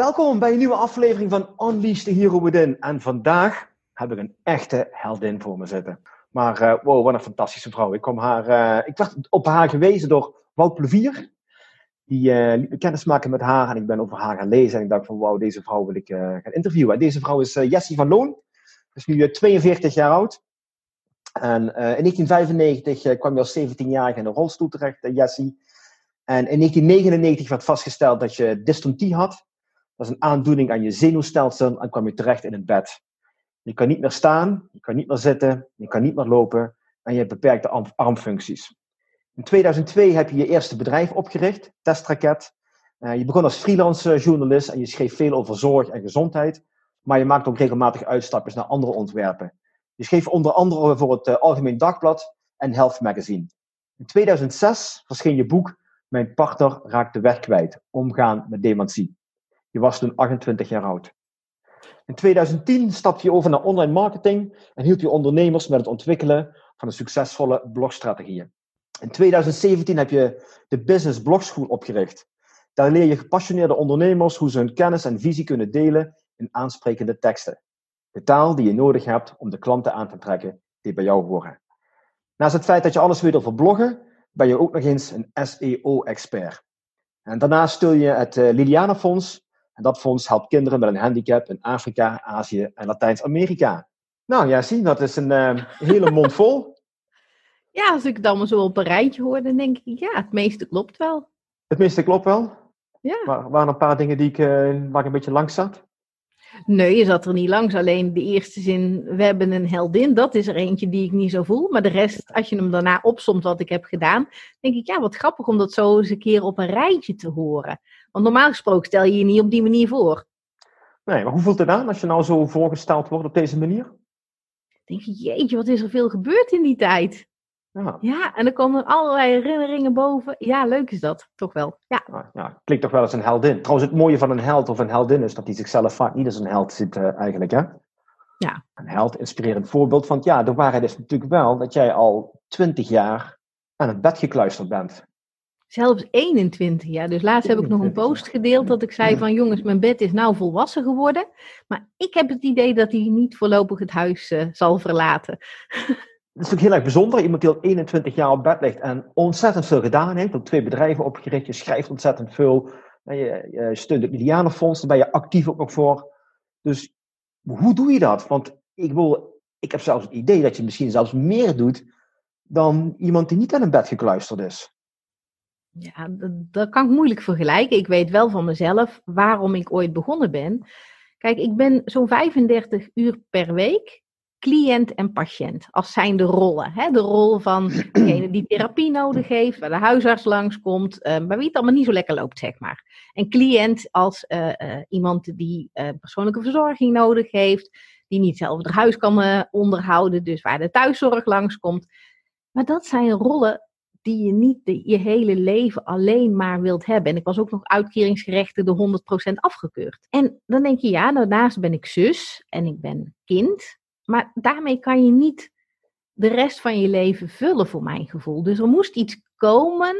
Welkom bij een nieuwe aflevering van Unleash the Hero Within. En vandaag heb ik een echte heldin voor me zitten. Maar uh, wow, wat een fantastische vrouw. Ik, kom haar, uh, ik werd op haar gewezen door Wout Plevier. Die uh, liet me kennis maken met haar en ik ben over haar gaan lezen. En ik dacht van wauw, deze vrouw wil ik gaan interviewen. En deze vrouw is Jessie van Loon. Is nu 42 jaar oud. En in 1995 kwam je als 17-jarige in een rolstoel terecht, Jessie. En in 1999 werd vastgesteld dat je dystontie had. Dat is een aandoening aan je zenuwstelsel en kwam je terecht in het bed. Je kan niet meer staan, je kan niet meer zitten, je kan niet meer lopen en je hebt beperkte armfuncties. In 2002 heb je je eerste bedrijf opgericht, Testraket. Uh, je begon als freelance journalist en je schreef veel over zorg en gezondheid, maar je maakte ook regelmatig uitstapjes naar andere ontwerpen. Je schreef onder andere voor het uh, Algemeen Dagblad en Health Magazine. In 2006 verscheen je boek Mijn partner raakt de weg kwijt, omgaan met dementie. Je was toen 28 jaar oud. In 2010 stapte je over naar online marketing en hielp je ondernemers met het ontwikkelen van een succesvolle blogstrategieën. In 2017 heb je de Business Blog School opgericht. Daar leer je gepassioneerde ondernemers hoe ze hun kennis en visie kunnen delen in aansprekende teksten. De taal die je nodig hebt om de klanten aan te trekken die bij jou horen. Naast het feit dat je alles weet over bloggen, ben je ook nog eens een SEO-expert. En daarnaast steun je het eh, Liliana Fonds, en dat fonds helpt kinderen met een handicap in Afrika, Azië en Latijns-Amerika. Nou ja, zie, dat is een uh, hele mond vol. Ja, als ik het allemaal zo op een rijtje hoor, dan denk ik, ja, het meeste klopt wel. Het meeste klopt wel? Ja. Maar waren er een paar dingen die ik, uh, waar ik een beetje langs zat? Nee, je zat er niet langs. Alleen de eerste zin, we hebben een heldin, dat is er eentje die ik niet zo voel. Maar de rest, als je hem daarna opsomt wat ik heb gedaan, denk ik, ja, wat grappig om dat zo eens een keer op een rijtje te horen. Want normaal gesproken stel je je niet op die manier voor. Nee, maar hoe voelt het aan als je nou zo voorgesteld wordt op deze manier? denk je, jeetje, wat is er veel gebeurd in die tijd? Ja. ja, en er komen allerlei herinneringen boven. Ja, leuk is dat, toch wel. Ja. ja, klinkt toch wel als een heldin. Trouwens, het mooie van een held of een heldin is dat hij zichzelf vaak niet als een held ziet uh, eigenlijk, hè? Ja. Een held, inspirerend voorbeeld. Want ja, de waarheid is natuurlijk wel dat jij al twintig jaar aan het bed gekluisterd bent. Zelfs 21 jaar. Dus laatst heb ik nog een post gedeeld dat ik zei van jongens, mijn bed is nou volwassen geworden. Maar ik heb het idee dat hij niet voorlopig het huis uh, zal verlaten. Het is natuurlijk heel erg bijzonder. Iemand die al 21 jaar op bed ligt en ontzettend veel gedaan heeft. Ook twee bedrijven opgericht. Je schrijft ontzettend veel. Je, je steunt het Milianenfonds. Daar ben je actief ook nog voor. Dus hoe doe je dat? Want ik, wil, ik heb zelfs het idee dat je misschien zelfs meer doet dan iemand die niet aan een bed gekluisterd is. Ja, dat, kan ik moeilijk vergelijken. Ik weet wel van mezelf waarom ik ooit begonnen ben. Kijk, ik ben zo'n 35 uur per week cliënt en patiënt. Als zijn de rollen. Hè? De rol van degene die therapie nodig heeft, waar de huisarts langskomt, uh, maar wie het allemaal niet zo lekker loopt, zeg maar. En cliënt als uh, uh, iemand die persoonlijke verzorging nodig heeft, die niet zelf het huis kan onderhouden, dus waar de thuiszorg langskomt. Maar dat zijn rollen die je niet je hele leven alleen maar wilt hebben. En ik was ook nog uitkeringsgerechte de 100% afgekeurd. En dan denk je, ja, daarnaast ben ik zus en ik ben kind. Maar daarmee kan je niet de rest van je leven vullen, voor mijn gevoel. Dus er moest iets komen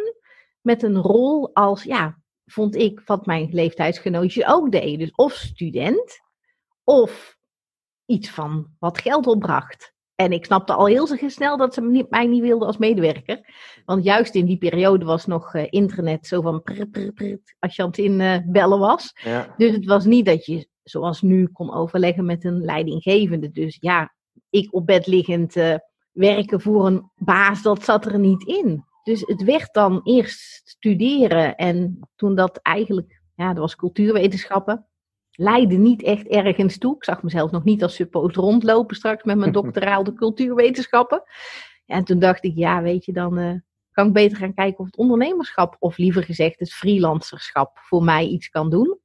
met een rol als, ja, vond ik, wat mijn leeftijdsgenootjes ook deden. Dus of student, of iets van wat geld opbracht. En ik snapte al heel snel dat ze mij niet wilden als medewerker. Want juist in die periode was nog uh, internet zo van prr, prr, prr, als je aan het inbellen uh, was. Ja. Dus het was niet dat je zoals nu kon overleggen met een leidinggevende. Dus ja, ik op bed liggend uh, werken voor een baas, dat zat er niet in. Dus het werd dan eerst studeren en toen dat eigenlijk, ja, dat was cultuurwetenschappen leidde niet echt ergens toe. Ik zag mezelf nog niet als suppost rondlopen straks met mijn doctoraal de cultuurwetenschappen. en toen dacht ik, ja, weet je, dan eh, kan ik beter gaan kijken of het ondernemerschap, of liever gezegd het freelancerschap, voor mij iets kan doen.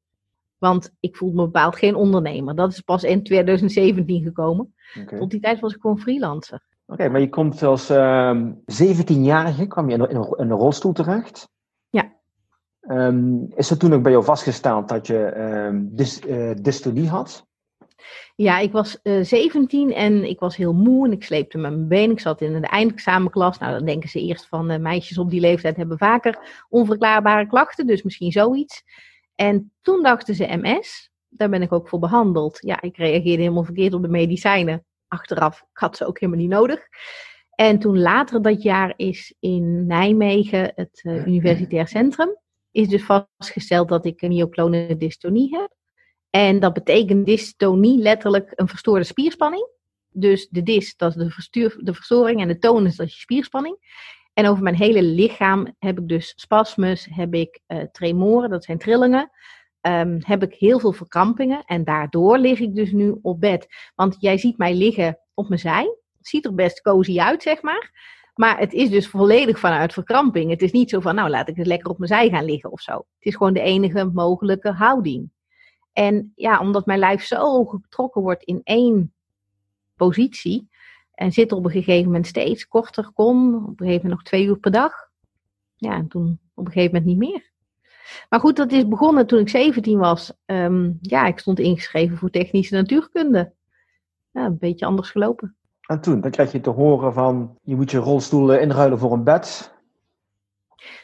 Want ik voelde me bepaald geen ondernemer. Dat is pas in 2017 gekomen. Tot die tijd was ik gewoon freelancer. Oké, maar je komt als ehm 17-jarige, kwam je in in een rolstoel terecht. Ehm, is er toen ook bij jou vastgesteld dat je eh, dystonie had? Ja, ik was eh 17 en ik was heel moe en ik sleepte met mijn been. Ik zat in de eindexamenklas. Nou, dan denken ze eerst van eh, meisjes op die leeftijd hebben vaker onverklaarbare klachten, dus misschien zoiets. En toen dachten ze MS. Daar ben ik ook voor behandeld. Ja, ik reageerde helemaal verkeerd op de medicijnen. Achteraf, ik had ze ook helemaal niet nodig. En toen later dat jaar is in Nijmegen, het eh, Universitair Centrum, is dus vastgesteld dat ik een myoclone dystonie heb. En dat betekent dystonie letterlijk een verstoorde spierspanning. Dus de dys, dat is de, verstuur, de verstoring en de tonus, dat is je spierspanning. En over mijn hele lichaam heb ik dus spasmus, heb ik eh, tremoren, dat zijn trillingen. Ehm, heb ik heel veel verkrampingen en daardoor lig ik dus nu op bed. Want jij ziet mij liggen op mijn zij. Ziet er best cozy uit, zeg maar. Maar het is dus volledig vanuit verkramping. Het is niet zo van, nou laat ik eens lekker op mijn zij gaan liggen of zo. Het is gewoon de enige mogelijke houding. En ja, omdat mijn lijf zo getrokken wordt in één positie. En zit op een gegeven moment steeds korter kon. Op een gegeven moment nog twee uur per dag. Ja, en toen op een gegeven moment niet meer. Maar goed, dat is begonnen toen ik 17 was. Ehm, ja, ik stond ingeschreven voor technische natuurkunde. Ja, een beetje anders gelopen. En toen, dan krijg je te horen van, je moet je rolstoel inruilen voor een bed.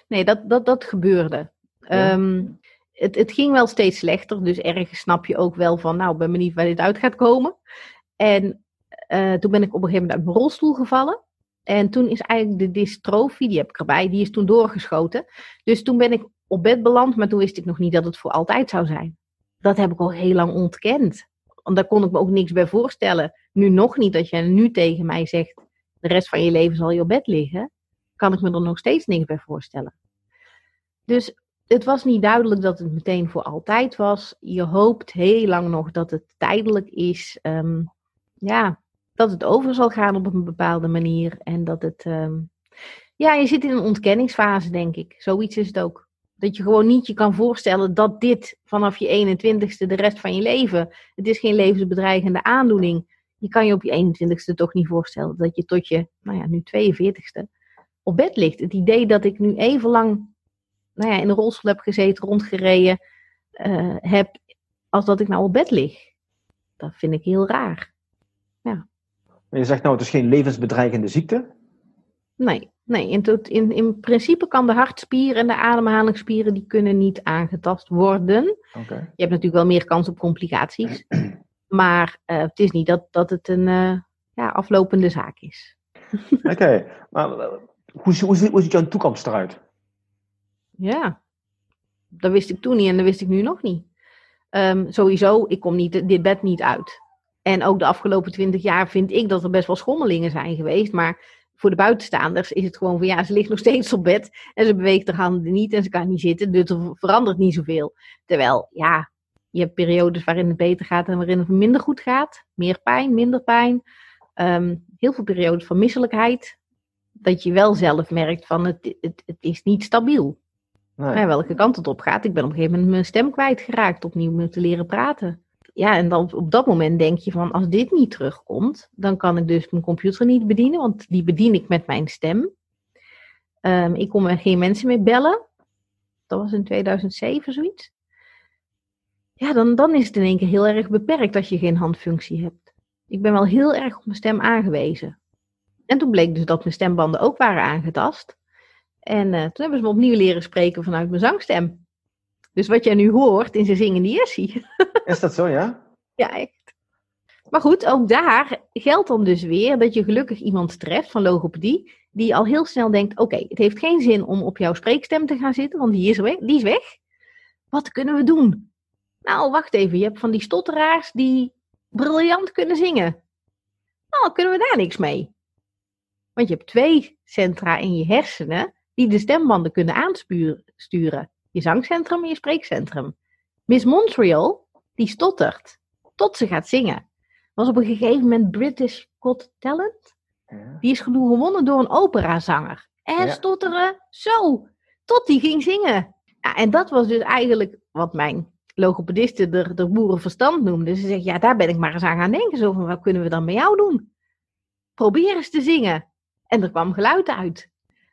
Nee, dat, dat, dat gebeurde. Ja. Ehm, het, het ging wel steeds slechter. Dus ergens snap je ook wel van, nou, ik ben benieuwd waar dit uit gaat komen. En eh, toen ben ik op een gegeven moment uit mijn rolstoel gevallen. En toen is eigenlijk de dystrofie, die heb ik erbij, die is toen doorgeschoten. Dus toen ben ik op bed beland, maar toen wist ik nog niet dat het voor altijd zou zijn. Dat heb ik al heel lang ontkend. Want daar kon ik me ook niks bij voorstellen. Nu nog niet, dat je nu tegen mij zegt, de rest van je leven zal je op bed liggen. Kan ik me er nog steeds niks bij voorstellen. Dus het was niet duidelijk dat het meteen voor altijd was. Je hoopt heel lang nog dat het tijdelijk is. Ehm, ja, dat het over zal gaan op een bepaalde manier. En dat het. ehm, ja, je zit in een ontkenningsfase, denk ik. Zoiets is het ook. Dat je gewoon niet je kan voorstellen dat dit vanaf je 21ste de rest van je leven. Het is geen levensbedreigende aandoening. Je kan je op je 21ste toch niet voorstellen dat je tot je, nou ja, nu 42ste op bed ligt. Het idee dat ik nu even lang nou ja, in een rolstoel heb gezeten, rondgereden eh, heb, als dat ik nou op bed lig. Dat vind ik heel raar. Maar je zegt nou, het is geen levensbedreigende ziekte. Nee, nee in, tot, in, in principe kan de hartspieren en de ademhalingsspieren die kunnen niet aangetast worden. Oké. Je hebt natuurlijk wel meer kans op complicaties. Maar eh, het is niet dat, dat het een eh, ja, aflopende zaak is. Oké, maar eh, hoe, hoe, ziet- hoe ziet jouw toekomst eruit? Ja, dat wist ik toen niet en dat wist ik nu nog niet. Ehm, sowieso, ik kom niet, dit bed niet uit. En ook de afgelopen twintig jaar vind ik dat er best wel schommelingen zijn geweest. Maar voor de buitenstaanders is het gewoon van ja, ze ligt nog steeds op bed. En ze beweegt haar handen niet en ze kan niet zitten. Dus er verandert niet zoveel. Terwijl, ja, je hebt periodes waarin het beter gaat en waarin het minder goed gaat. Meer pijn, minder pijn. Ehm, heel veel periodes van misselijkheid. Dat je wel zelf merkt van het, het, het is niet stabiel. Nee. Ja, welke kant het op gaat. Ik ben op een gegeven moment mijn stem kwijtgeraakt, opnieuw moeten leren praten. Ja, en dan op dat moment denk je van, als dit niet terugkomt, dan kan ik dus mijn computer niet bedienen, want die bedien ik met mijn stem. Ehm, ik kon er geen mensen meer bellen. Dat was in 2007 zoiets. Ja, dan, dan is het in één keer heel erg beperkt als je geen handfunctie hebt. Ik ben wel heel erg op mijn stem aangewezen. En toen bleek dus dat mijn stembanden ook waren aangetast. En eh, toen hebben ze me opnieuw leren spreken vanuit mijn zangstem. Dus wat jij nu hoort in zijn zingende Jessie. Is dat zo, ja? ja, echt. Maar goed, ook daar geldt dan dus weer dat je gelukkig iemand treft van logopedie. Die al heel snel denkt, oké, het heeft geen zin om op jouw spreekstem te gaan zitten, want die is, weg, die is weg. Wat kunnen we doen? Nou, wacht even, je hebt van die stotteraars die briljant kunnen zingen. Nou, kunnen we daar niks mee. Want je hebt twee centra in je hersenen die de stembanden kunnen aansturen. Je zangcentrum en je spreekcentrum. Miss Montreal, die stottert tot ze gaat zingen. Was op een gegeven moment British Got Talent. Ja. Die is gewonnen door een operazanger. En ja. stotteren, zo, tot die ging zingen. Ja, en dat was dus eigenlijk wat mijn logopediste de, de boerenverstand noemde. Ze zegt, ja, daar ben ik maar eens aan gaan denken. Zo van, wat kunnen we dan met jou doen? Probeer eens te zingen. En er kwam geluid uit.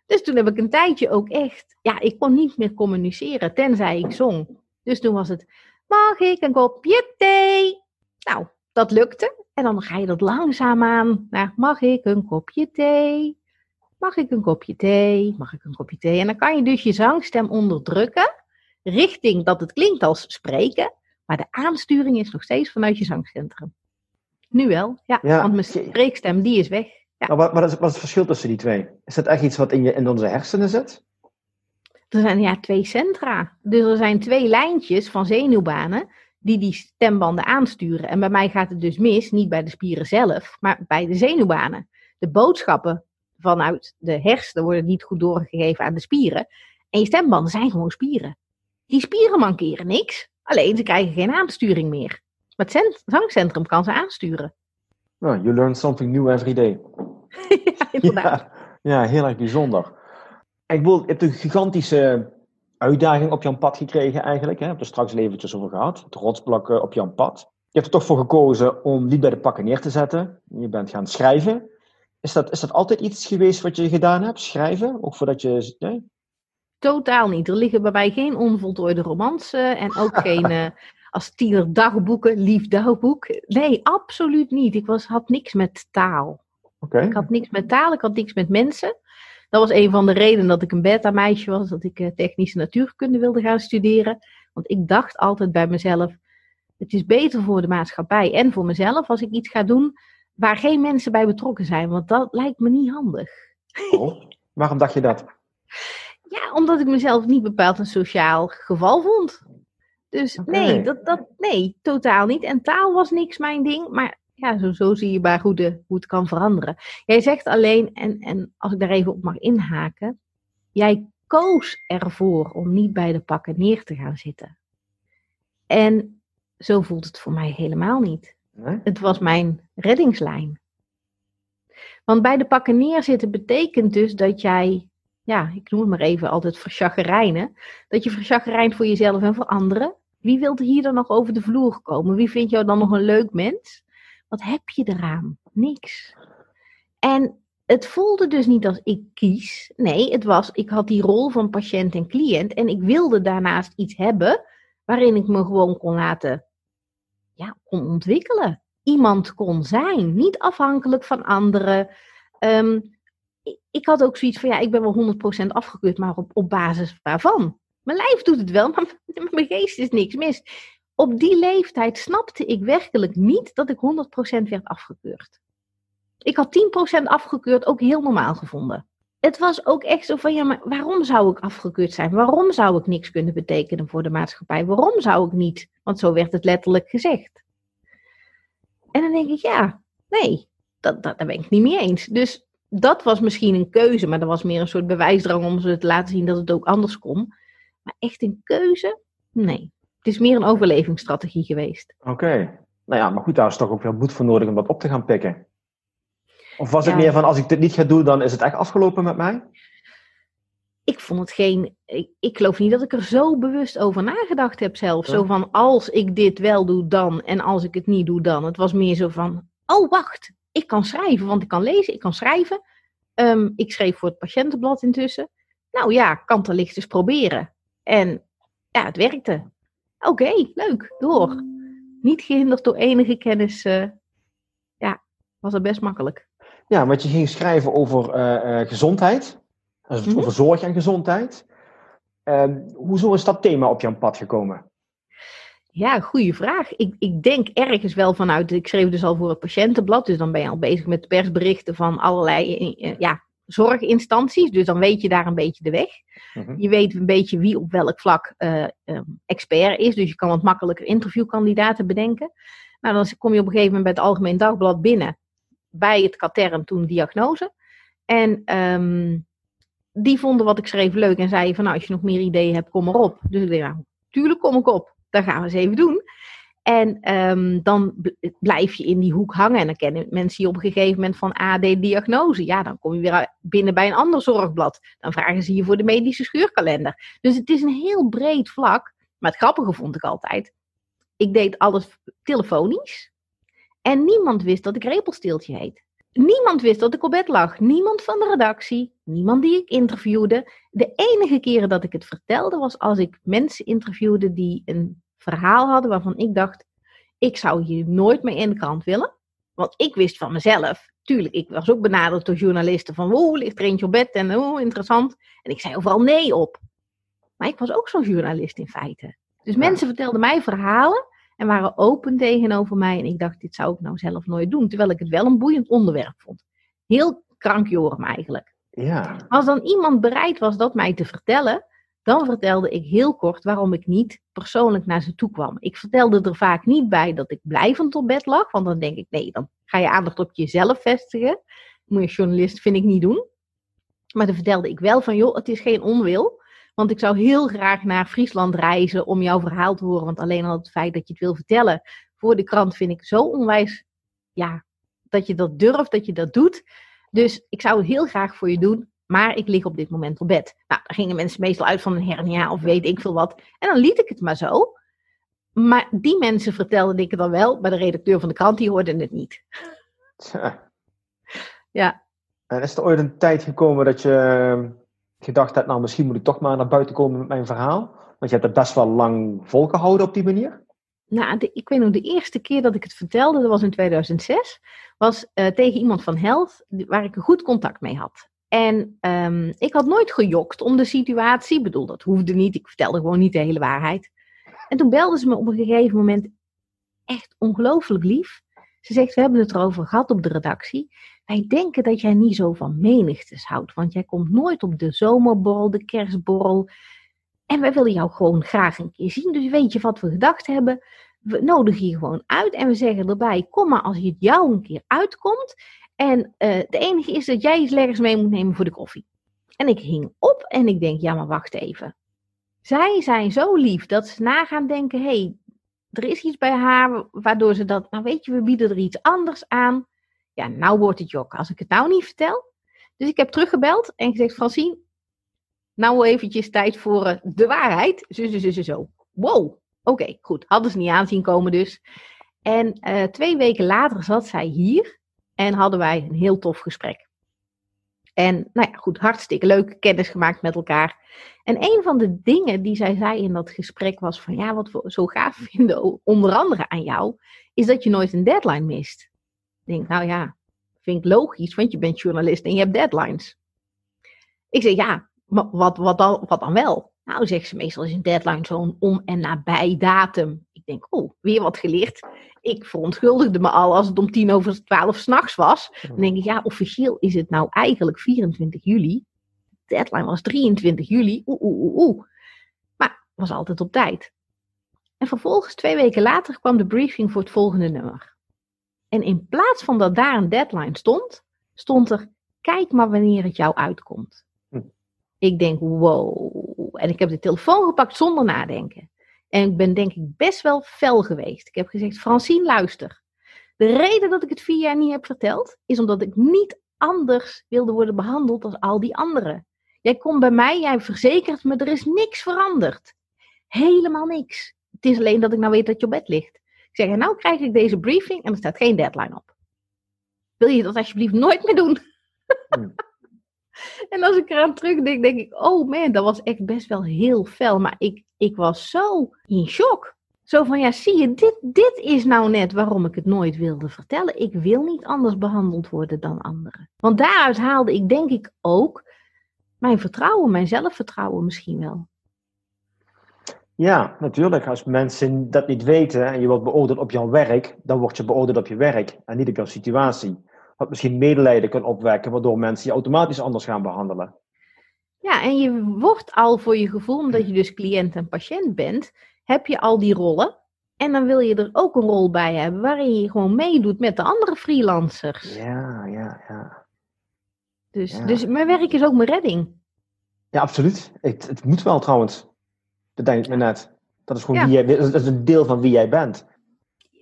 Dus toen heb ik een tijdje ook echt, ja, ik kon niet meer communiceren, tenzij ik zong. Dus toen was het, mag ik een kopje thee? Nou, dat lukte. En dan ga je dat langzaamaan naar, mag ik een kopje thee? Mag ik een kopje thee? Mag ik een kopje thee? En dan kan je dus je zangstem onderdrukken, richting dat het klinkt als spreken, maar de aansturing is nog steeds vanuit je zangcentrum. Nu wel, ja, want mijn spreekstem die is weg. Ja. Maar wat, wat, is, wat is het verschil tussen die twee? Is dat echt iets wat in, je, in onze hersenen zit? Er zijn ja twee centra. Dus er zijn twee lijntjes van zenuwbanen die die stembanden aansturen. En bij mij gaat het dus mis, niet bij de spieren zelf, maar bij de zenuwbanen. De boodschappen vanuit de hersenen worden niet goed doorgegeven aan de spieren. En je stembanden zijn gewoon spieren. Die spieren mankeren niks, alleen ze krijgen geen aansturing meer. Maar het zangcentrum kan ze aansturen. Oh, you learn something new every day. ja, inderdaad. Ja, ja, heel erg bijzonder. Ik bedoel, je hebt een gigantische uitdaging op jouw pad gekregen eigenlijk. Hè? Je hebt er straks eventjes over gehad. Het rotsblokken op jouw pad. Je hebt er toch voor gekozen om niet bij de pakken neer te zetten. Je bent gaan schrijven. Is dat, is dat altijd iets geweest wat je gedaan hebt? Schrijven? Ook voordat je... Nee? Totaal niet. Er liggen bij mij geen onvoltooide romans en ook geen... Uh, als tiener dagboeken, lief dagboek. Nee, absoluut niet. Ik was, had niks met taal. Okay. Ik had niks met taal, ik had niks met mensen. Dat was een van de redenen dat ik een beta-meisje was, dat ik uh, technische natuurkunde wilde gaan studeren. Want ik dacht altijd bij mezelf, het is beter voor de maatschappij en voor mezelf als ik iets ga doen waar geen mensen bij betrokken zijn. Want dat lijkt me niet handig. Oh, waarom dacht je dat? Ja, omdat ik mezelf niet bepaald een sociaal geval vond. Dus nee, dat, dat, nee, totaal niet. En taal was niks mijn ding. Maar ja, zo, zo zie je maar hoe, de, hoe het kan veranderen. Jij zegt alleen, en, en als ik daar even op mag inhaken, jij koos ervoor om niet bij de pakken neer te gaan zitten. En zo voelt het voor mij helemaal niet. Nee? Het was mijn reddingslijn. Want bij de pakken neerzitten betekent dus dat jij, ja, ik noem het maar even altijd verschaggerijnen, dat je verschaggerijnt voor jezelf en voor anderen. Wie wil er hier dan nog over de vloer komen? Wie vindt jou dan nog een leuk mens? Wat heb je eraan? Niks. En het voelde dus niet als ik kies. Nee, het was, ik had die rol van patiënt en cliënt en ik wilde daarnaast iets hebben waarin ik me gewoon kon laten, ja, kon ontwikkelen. Iemand kon zijn, niet afhankelijk van anderen. Um, ik, had ook zoiets van, ja, ik ben wel 100% afgekeurd, maar op, op basis waarvan? Mijn lijf doet het wel, maar mijn geest is niks mis op die leeftijd snapte ik werkelijk niet dat ik 100% werd afgekeurd. Ik had 10% afgekeurd ook heel normaal gevonden. Het was ook echt zo van, ja, maar waarom zou ik afgekeurd zijn? Waarom zou ik niks kunnen betekenen voor de maatschappij? Waarom zou ik niet? Want zo werd het letterlijk gezegd. En dan denk ik, ja, nee, dat, dat, daar ben ik niet mee eens. Dus dat was misschien een keuze, maar dat was meer een soort bewijsdrang om ze te laten zien dat het ook anders kon. Maar echt een keuze? Nee. Het is meer een overlevingsstrategie geweest. Oké. Nou ja, maar goed, daar is toch ook veel moed voor nodig om dat op te gaan pikken. Of was het meer van, als ik dit niet ga doen, dan is het echt afgelopen met mij? Ik vond het geen... Ik, ik geloof niet dat ik er zo bewust over nagedacht heb zelf. Zo van, als ik dit wel doe, dan. En als ik het niet doe, dan. Het was meer zo van, oh wacht, ik kan schrijven. Want ik kan lezen, ik kan schrijven. Um, ik schreef voor het patiëntenblad intussen. Nou ja, kan het licht eens proberen. En ja, het werkte. Oké, leuk, door. Niet gehinderd door enige kennis. Uh, ja, was het best makkelijk. Ja, want je ging schrijven over uh, uh, gezondheid. Dus mm -hmm. Over zorg en gezondheid. Ehm, hoezo is dat thema op jouw pad gekomen? Ja, goede vraag. Ik, ik denk ergens wel vanuit, ik schreef dus al voor het patiëntenblad, dus dan ben je al bezig met persberichten van allerlei ja, zorginstanties. Dus dan weet je daar een beetje de weg. Mm-hmm. Je weet een beetje wie op welk vlak uh, um, expert is. Dus je kan wat makkelijker interviewkandidaten bedenken. Nou, dan kom je op een gegeven moment bij het Algemeen Dagblad binnen. Bij het katern toen diagnose. En um, die vonden wat ik schreef leuk en zeiden van nou, als je nog meer ideeën hebt, kom erop. Dus ik dacht, nou, tuurlijk kom ik op. Dat gaan we eens even doen. En ehm, dan blijf je in die hoek hangen. En dan kennen mensen je op een gegeven moment van AD-diagnose. Ja, dan kom je weer binnen bij een ander zorgblad. Dan vragen ze je voor de medische schuurkalender. Dus het is een heel breed vlak. Maar het grappige vond ik altijd. Ik deed alles telefonisch. En niemand wist dat ik repelsteeltje heet. Niemand wist dat ik op bed lag. Niemand van de redactie. Niemand die ik interviewde. De enige keren dat ik het vertelde was als ik mensen interviewde die een verhaal hadden waarvan ik dacht, ik zou hier nooit mee in de krant willen. Want ik wist van mezelf, tuurlijk, ik was ook benaderd door journalisten van, hoe ligt er eentje op bed en hoe interessant. En ik zei overal nee op. Maar ik was ook zo'n journalist in feite. Dus mensen vertelden mij verhalen en waren open tegenover mij. En ik dacht, dit zou ik nou zelf nooit doen. Terwijl ik het wel een boeiend onderwerp vond. Heel krankjorum eigenlijk. Ja. Als dan iemand bereid was dat mij te vertellen, dan vertelde ik heel kort waarom ik niet persoonlijk naar ze toe kwam. Ik vertelde er vaak niet bij dat ik blijvend op bed lag, want dan denk ik, nee, dan ga je aandacht op jezelf vestigen. Moet je journalist, vind ik niet doen. Maar dan vertelde ik wel van, joh, het is geen onwil. Want ik zou heel graag naar Friesland reizen om jouw verhaal te horen. Want alleen al het feit dat je het wil vertellen voor de krant vind ik zo onwijs, ja, dat je dat durft, dat je dat doet. Dus ik zou het heel graag voor je doen. Maar ik lig op dit moment op bed. Nou, daar gingen mensen meestal uit van een hernia of weet ik veel wat. En dan liet ik het maar zo. Maar die mensen vertelden ik het dan wel, maar de redacteur van de krant die hoorde het niet. Tja. Ja. En is er ooit een tijd gekomen dat je ehm, gedacht hebt, nou misschien moet ik toch maar naar buiten komen met mijn verhaal? Want je hebt het best wel lang volgehouden op die manier. Nou, de, ik weet nog, de eerste keer dat ik het vertelde, dat was in 2006, was uh, tegen iemand van Health, waar ik een goed contact mee had. En um, ik had nooit gejokt om de situatie. Ik bedoel, dat hoefde niet. Ik vertelde gewoon niet de hele waarheid. En toen belde ze me op een gegeven moment echt ongelooflijk lief. Ze zegt, we hebben het erover gehad op de redactie. Wij denken dat jij niet zo van menigtes houdt. Want jij komt nooit op de zomerborrel, de kerstborrel. En wij willen jou gewoon graag een keer zien. Dus weet je wat we gedacht hebben? We nodigen je gewoon uit en we zeggen erbij: kom maar als het jou een keer uitkomt. En uh, de enige is dat jij iets lekkers mee moet nemen voor de koffie. En ik hing op en ik denk, ja, maar wacht even. Zij zijn zo lief dat ze na gaan denken, hé, hey, er is iets bij haar waardoor ze dat, nou weet je, we bieden er iets anders aan. Ja, nou wordt het jok als ik het nou niet vertel. Dus ik heb teruggebeld en gezegd, Francine, nou eventjes tijd voor uh, de waarheid. Zo, zo, zo, zo. Wow, oké, goed. Hadden ze niet aanzien komen dus. En uh, twee weken later zat zij hier en hadden wij een heel tof gesprek. En nou ja, goed, hartstikke leuk, kennis gemaakt met elkaar. En een van de dingen die zij zei in dat gesprek was van, ja, wat we zo gaaf vinden, onder andere aan jou, is dat je nooit een deadline mist. Ik denk, nou ja, vind ik logisch, want je bent journalist en je hebt deadlines. Ik zeg, ja, maar wat, wat, dan, wat dan wel? Nou, zegt ze, meestal is een deadline zo'n om- en nabij datum. Ik denk, oh, weer wat geleerd ik verontschuldigde me al als het om tien over twaalf s'nachts was. Dan denk ik, ja, officieel is het nou eigenlijk 24 juli. De deadline was 23 juli. Oeh, oeh, oeh, oeh. Maar was altijd op tijd. En vervolgens, twee weken later, kwam de briefing voor het volgende nummer. En in plaats van dat daar een deadline stond, stond er: kijk maar wanneer het jou uitkomt. Hm. Ik denk, wow. En ik heb de telefoon gepakt zonder nadenken. En ik ben denk ik best wel fel geweest. Ik heb gezegd, Francine, luister. De reden dat ik het vier jaar niet heb verteld, is omdat ik niet anders wilde worden behandeld als al die anderen. Jij komt bij mij, jij verzekert me, er is niks veranderd. Helemaal niks. Het is alleen dat ik nou weet dat je op bed ligt. Ik zeg, en nou krijg ik deze briefing en er staat geen deadline op. Wil je dat alsjeblieft nooit meer doen? Hmm. En als ik eraan terugdenk, denk ik, oh man, dat was echt best wel heel fel. Maar ik, ik was zo in shock. Zo van, ja, zie je, dit, dit is nou net waarom ik het nooit wilde vertellen. Ik wil niet anders behandeld worden dan anderen. Want daaruit haalde ik denk ik ook mijn vertrouwen, mijn zelfvertrouwen misschien wel. Ja, natuurlijk. Als mensen dat niet weten en je wordt beoordeeld op jouw werk, dan word je beoordeeld op je werk en niet op jouw situatie wat misschien medelijden kan opwekken, waardoor mensen je automatisch anders gaan behandelen. Ja, en je wordt al voor je gevoel, omdat je dus cliënt en patiënt bent, heb je al die rollen. En dan wil je er ook een rol bij hebben waarin je gewoon meedoet met de andere freelancers. Ja, ja, ja. Dus, dus mijn werk is ook mijn redding. Ja, absoluut. Het, het moet wel trouwens. Dat denk ik me net. Dat is gewoon wie jij, dat is een deel van wie jij bent.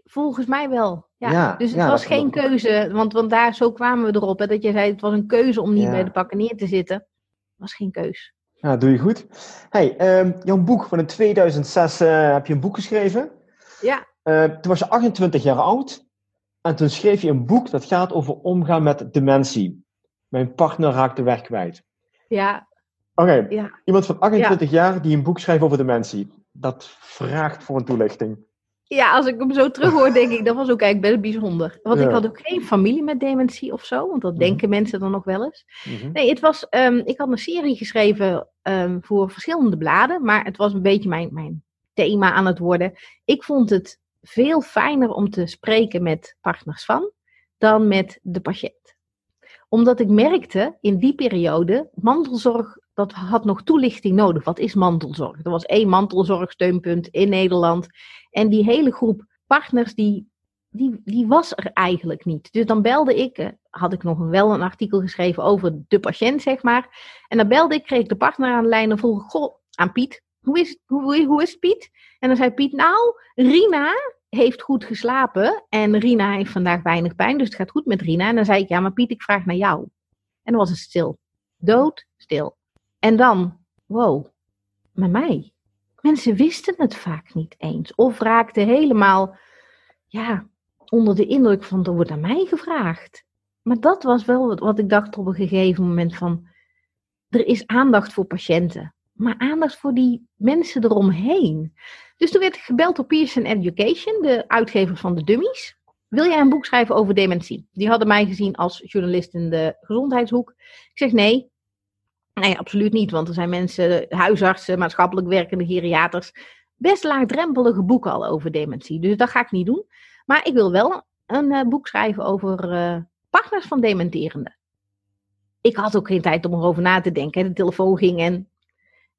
volgens mij wel. Ja. dus het was geen keuze, want, want daar zo kwamen we erop. Hè, dat je zei, het was een keuze om niet bij de pakken neer te zitten. Het was geen keus. Ja, doe je goed. Hey, um, jouw boek van in 2006 uh, heb je een boek geschreven. Ja. Uh, toen was je 28 jaar oud. En toen schreef je een boek dat gaat over omgaan met dementie. Mijn partner raakt de weg kwijt. Ja. Oké, ja. iemand van 28 jaar die een boek schrijft over dementie. Dat vraagt voor een toelichting. Ja, als ik hem zo terug hoor, denk ik, dat was ook eigenlijk best bijzonder. Want ik had ook geen familie met dementie of zo, want dat mhm. denken mensen dan nog wel eens. Mhm. Nee, het was, um, ik had een serie geschreven um, voor verschillende bladen, maar het was een beetje mijn, mijn thema aan het worden. Ik vond het veel fijner om te spreken met partners van dan met de patiënt. Omdat ik merkte in die periode, mantelzorg, dat had nog toelichting nodig. Wat is mantelzorg? Er was één mantelzorgsteunpunt in Nederland. En die hele groep partners, die, die, die was er eigenlijk niet. Dus dan belde ik, eh, had ik nog wel een artikel geschreven over de patiënt, zeg maar. En dan belde ik, kreeg ik de partner aan de lijn en vroeg ik, goh, aan Piet, hoe is, hoe, hoe is Piet? En dan zei Piet, nou, Rina heeft goed geslapen en Rina heeft vandaag weinig pijn, dus het gaat goed met Rina. En dan zei ik, ja, maar Piet, ik vraag naar jou. En dan was het stil. Dood, stil. En dan, wow, met mij. Mensen wisten het vaak niet eens. Of raakten helemaal, ja, onder de indruk van, er wordt naar mij gevraagd. Maar dat was wel wat ik dacht op een gegeven moment van, er is aandacht voor patiënten maar aandacht voor die mensen eromheen. Dus toen werd ik gebeld door Pearson Education, de uitgever van de Dummies. Wil jij een boek schrijven over dementie? Die hadden mij gezien als journalist in de gezondheidshoek. Ik zeg nee. Nee, absoluut niet, want er zijn mensen, huisartsen, maatschappelijk werkende geriaters, best laagdrempelige boeken al over dementie. Dus dat ga ik niet doen. Maar ik wil wel een uh, boek schrijven over uh, partners van dementerenden. Ik had ook geen tijd om erover na te denken. De telefoon ging en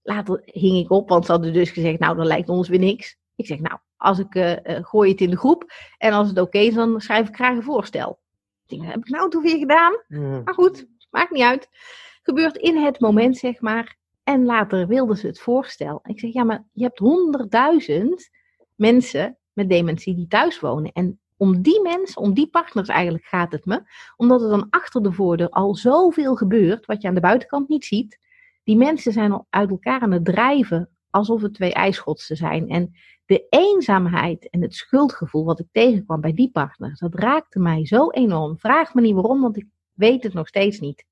Later hing ik op, want ze hadden dus gezegd, nou, dan lijkt ons weer niks. Ik zeg, nou, als ik uh, gooi het in de groep en als het oké is, dan schrijf ik graag een voorstel. Ik denk, heb ik nou toch weer gedaan? Maar goed, maakt niet uit. Gebeurt in het moment, zeg maar. En later wilden ze het voorstel. Ik zeg, ja, maar je hebt honderdduizend mensen met dementie die thuis wonen. En om die mensen, om die partners eigenlijk gaat het me. Omdat er dan achter de voordeur al zoveel gebeurt, wat je aan de buitenkant niet ziet. Die mensen zijn al uit elkaar aan het drijven alsof het twee ijsschotsen zijn. En de eenzaamheid en het schuldgevoel wat ik tegenkwam bij die partners, dat raakte mij zo enorm. Vraag me niet waarom, want ik weet het nog steeds niet.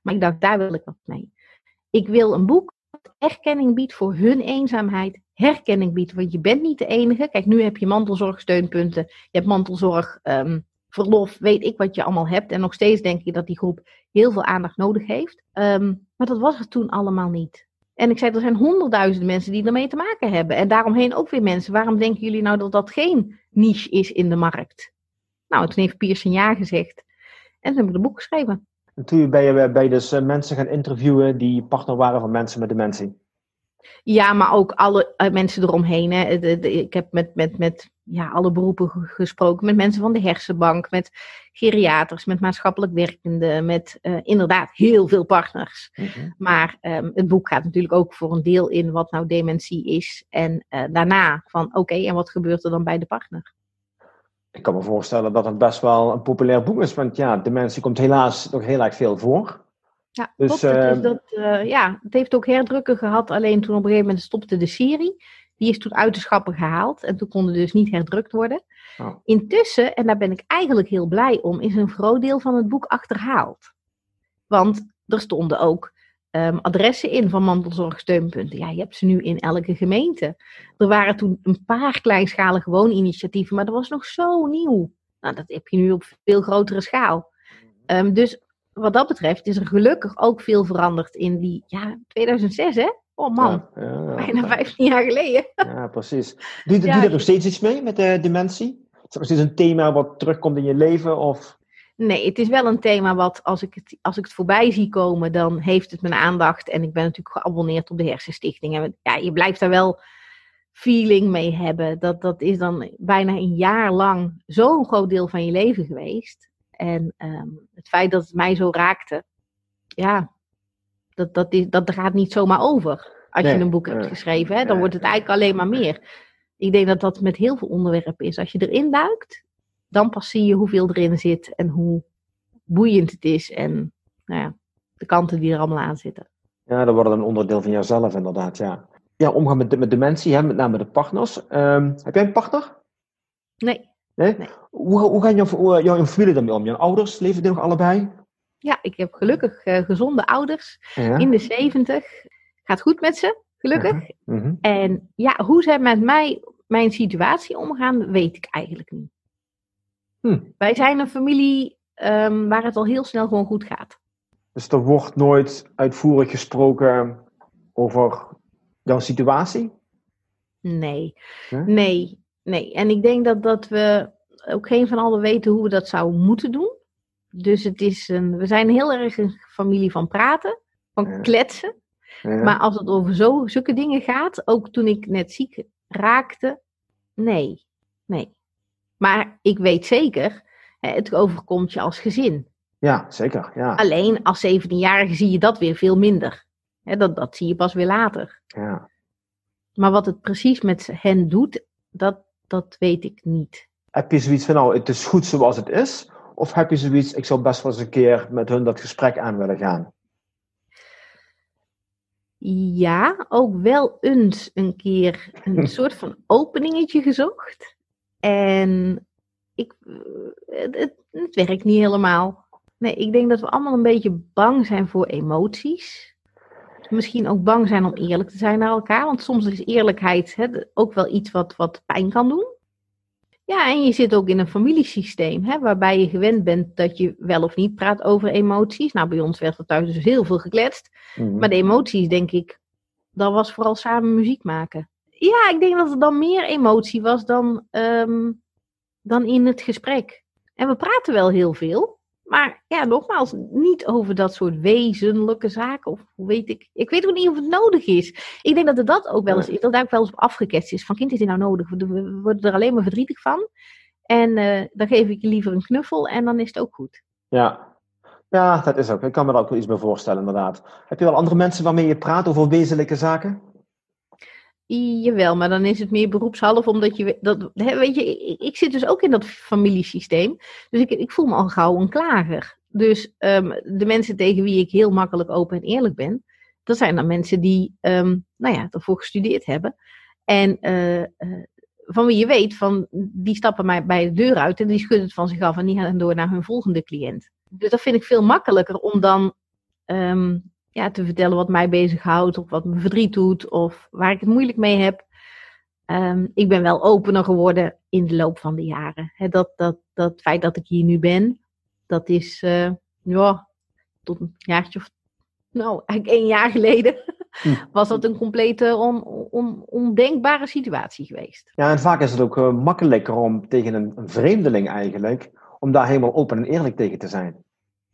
Maar ik dacht, daar wil ik wat mee. Ik wil een boek dat erkenning biedt voor hun eenzaamheid, herkenning biedt, want je bent niet de enige. Kijk, nu heb je mantelzorgsteunpunten, je hebt mantelzorg, ehm, verlof, weet ik wat je allemaal hebt. En nog steeds denk ik dat die groep heel veel aandacht nodig heeft. Ehm, maar dat was het toen allemaal niet. En ik zei, er zijn honderdduizenden mensen die ermee te maken hebben. En daaromheen ook weer mensen. Waarom denken jullie nou dat dat geen niche is in de markt? Nou, toen heeft Pearson ja gezegd. En toen heb ik een boek geschreven. En toen ben je, je dus eh, mensen gaan interviewen die partner waren van mensen met dementie? Ja, maar ook alle uh, mensen eromheen. Hè. ik heb met, met, met ja, alle beroepen gesproken. Met mensen van de hersenbank, met geriaters, met maatschappelijk werkenden, met uh, inderdaad heel veel partners. Mhm. Maar um, het boek gaat natuurlijk ook voor een deel in wat nou dementie is. En uh, daarna van oké, en wat gebeurt er dan bij de partner? Ik kan me voorstellen dat het best wel een populair boek is, want ja, dementie komt helaas nog heel erg veel voor. Ja, dus, uh, dat, uh, ja, het heeft ook herdrukken gehad, alleen toen op een gegeven moment stopte de serie. Die is toen uit de schappen gehaald en toen konden dus niet herdrukt worden. Oh. Intussen, en daar ben ik eigenlijk heel blij om, is een groot deel van het boek achterhaald. Want er stonden ook um, adressen in van mantelzorgsteunpunten. Ja, je hebt ze nu in elke gemeente. Er waren toen een paar kleinschalige wooninitiatieven, maar dat was nog zo nieuw. Nou, dat heb je nu op veel grotere schaal. Um, dus wat dat betreft is er gelukkig ook veel veranderd in die, ja, 2006 hè? Oh man, ja, ja, bijna 15 jaar geleden. Ja, precies. Doe, je er nog steeds iets mee met de dementie? Is dat nog steeds een thema wat terugkomt in je leven? Of? Nee, het is wel een thema wat als ik, het, als ik het voorbij zie komen, dan heeft het mijn aandacht. En ik ben natuurlijk geabonneerd op de Hersenstichting. En ja, je blijft daar wel feeling mee hebben. Dat, dat is dan bijna een jaar lang zo'n groot deel van je leven geweest. En um, het feit dat het mij zo raakte, ja, dat, dat, is, dat gaat niet zomaar over. Als je een boek hebt geschreven, hè, dan wordt het eigenlijk alleen maar meer. Ik denk dat dat met heel veel onderwerpen is. Als je erin duikt, dan pas zie je hoeveel erin zit en hoe boeiend het is en nou ja, de kanten die er allemaal aan zitten. Ja, dat wordt een onderdeel van jouzelf inderdaad, ja. Ja, omgaan met, met dementie, hè, met name de partners. Ehm, heb jij een partner? Nee. Nee? Nee. Hoe, hoe gaan jouw, jouw familie daarmee om? Jouw ouders, leven die nog allebei? Ja, ik heb gelukkig eh, gezonde ouders Ja. in de 70. Gaat goed met ze, gelukkig. Mhm. En ja, hoe zij met mij, mijn situatie omgaan, weet ik eigenlijk niet. Hm. Wij zijn een familie ehm, waar het al heel snel gewoon goed gaat. Dus er wordt nooit uitvoerig gesproken over jouw situatie? Nee, nee, nee. En ik denk dat, dat we ook geen van allen weten hoe we dat zouden moeten doen. Dus het is een, we zijn heel erg een familie van praten, van Ja. kletsen. Ja. Maar als het over zo, zulke dingen gaat, ook toen ik net ziek raakte, nee, nee. Maar ik weet zeker, het overkomt je als gezin. ja, zeker. Ja. Alleen als 17-jarige zie je dat weer veel minder. Dat, dat zie je pas weer later. ja. Maar wat het precies met hen doet, dat, dat weet ik niet. Heb je zoiets van, nou, het is goed zoals het is? Of heb je zoiets, ik zou best wel eens een keer met hun dat gesprek aan willen gaan? Ja, ook wel eens een keer een soort van openingetje gezocht. En ik, het, het, het werkt niet helemaal. Nee, ik denk dat we allemaal een beetje bang zijn voor emoties. Misschien ook bang zijn om eerlijk te zijn naar elkaar. Want soms is eerlijkheid hè, ook wel iets wat, wat pijn kan doen. Ja, en je zit ook in een familiesysteem, hè, waarbij je gewend bent dat je wel of niet praat over emoties. Nou, bij ons werd er thuis dus heel veel gekletst. Mhm. Maar de emoties, denk ik, dat was vooral samen muziek maken. Ja, ik denk dat er dan meer emotie was dan, ehm, dan in het gesprek. En we praten wel heel veel. Maar ja, nogmaals, niet over dat soort wezenlijke zaken. Of hoe weet ik. Ik weet ook niet of het nodig is. Ik denk dat er dat ook wel eens is. Dat daar ook wel eens op afgeketst is. Van kind is dit nou nodig? We worden er alleen maar verdrietig van. En eh, dan geef ik je liever een knuffel en dan is het ook goed. Ja. ja, dat is ook. Ik kan me daar ook wel iets bij voorstellen, inderdaad. Heb je wel andere mensen waarmee je praat over wezenlijke zaken? Jawel, maar dan is het meer beroepshalve, omdat je, dat, weet je, ik, ik zit dus ook in dat familiesysteem, dus ik, ik voel me al gauw een klager. Dus ehm, de mensen tegen wie ik heel makkelijk open en eerlijk ben, dat zijn dan mensen die, ehm, nou ja, ervoor gestudeerd hebben. En eh, eh, van wie je weet, van, die stappen mij bij de deur uit en die schudden het van zich af en die gaan door naar hun volgende cliënt. Dus dat vind ik veel makkelijker om dan ehm, ja, te vertellen wat mij bezighoudt, of wat me verdriet doet, of waar ik het moeilijk mee heb. Ehm, ik ben wel opener geworden in de loop van de jaren. Hè, dat, dat, dat feit dat ik hier nu ben, dat is eh, ja, tot een jaartje of, nou, eigenlijk één jaar geleden, Hm. was dat een complete on, on, ondenkbare situatie geweest. Ja, en vaak is het ook eh, makkelijker om tegen een, een vreemdeling eigenlijk, om daar helemaal open en eerlijk tegen te zijn.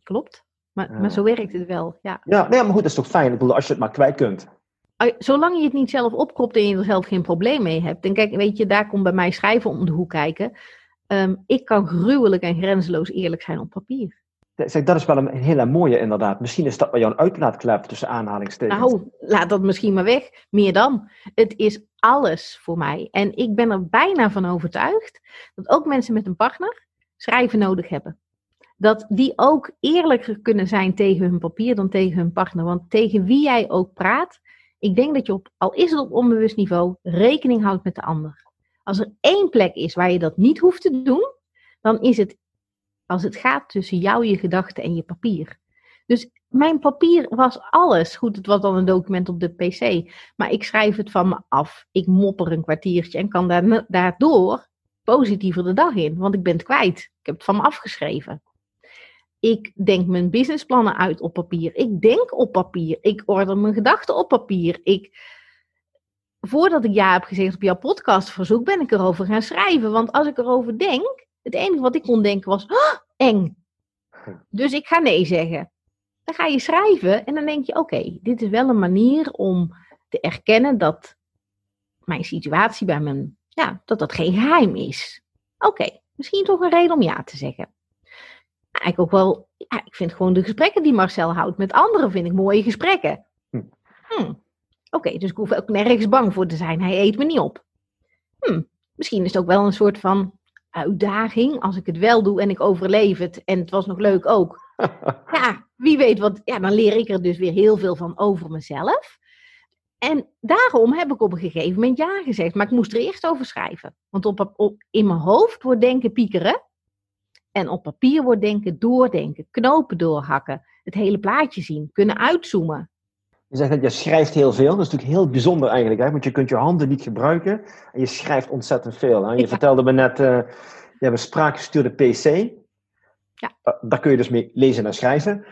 Klopt. Maar, Ja. maar zo werkt het wel, ja. Ja, nee, maar goed, dat is toch fijn. Ik bedoel, als je het maar kwijt kunt. Zolang je het niet zelf opkropt en je er zelf geen probleem mee hebt. En kijk, weet je, daar komt bij mij schrijven om de hoek kijken. Ehm, ik kan gruwelijk en grenzeloos eerlijk zijn op papier. Zeg, dat is wel een hele mooie inderdaad. Misschien is dat wel jouw uitlaatklep tussen aanhalingstekens. Nou, laat dat misschien maar weg. Meer dan. Het is alles voor mij. En ik ben er bijna van overtuigd dat ook mensen met een partner schrijven nodig hebben. Dat die ook eerlijker kunnen zijn tegen hun papier dan tegen hun partner. Want tegen wie jij ook praat, ik denk dat je op, al is het op onbewust niveau, rekening houdt met de ander. Als er één plek is waar je dat niet hoeft te doen, dan is het als het gaat tussen jou, je gedachten en je papier. Dus mijn papier was alles. Goed, het was dan een document op de PC. Maar ik schrijf het van me af. Ik mopper een kwartiertje en kan daar- daardoor positiever de dag in. Want ik ben het kwijt. Ik heb het van me afgeschreven. Ik denk mijn businessplannen uit op papier. Ik denk op papier. Ik order mijn gedachten op papier. Ik, voordat ik ja heb gezegd op jouw podcastverzoek, ben ik erover gaan schrijven. Want als ik erover denk, het enige wat ik kon denken was, "Ah, eng. Dus ik ga nee zeggen. Dan ga je schrijven en dan denk je, oké, dit is wel een manier om te erkennen dat mijn situatie bij mijn, ja, dat dat geen geheim is. Oké, misschien toch een reden om ja te zeggen. Ik ook wel, ja, ik vind gewoon de gesprekken die Marcel houdt met anderen, vind ik mooie gesprekken. Hm. Hm. Oké, dus ik hoef ook nergens bang voor te zijn. Hij eet me niet op. hm, misschien is het ook wel een soort van uitdaging. Als ik het wel doe en ik overleef het en het was nog leuk ook. ja, wie weet wat. Ja, dan leer ik er dus weer heel veel van over mezelf. En daarom heb ik op een gegeven moment ja gezegd. Maar ik moest er eerst over schrijven. Want op, op, in mijn hoofd wordt denken piekeren. En op papier wordt denken doordenken. Knopen doorhakken. Het hele plaatje zien. Kunnen uitzoomen. Je zegt dat je schrijft heel veel. Dat is natuurlijk heel bijzonder eigenlijk. Hè? Want je kunt je handen niet gebruiken. En je schrijft ontzettend veel. Hè? Je vertelde me net, uh, je hebt een spraakgestuurde PC. Ja. Uh, daar kun je dus mee lezen en schrijven.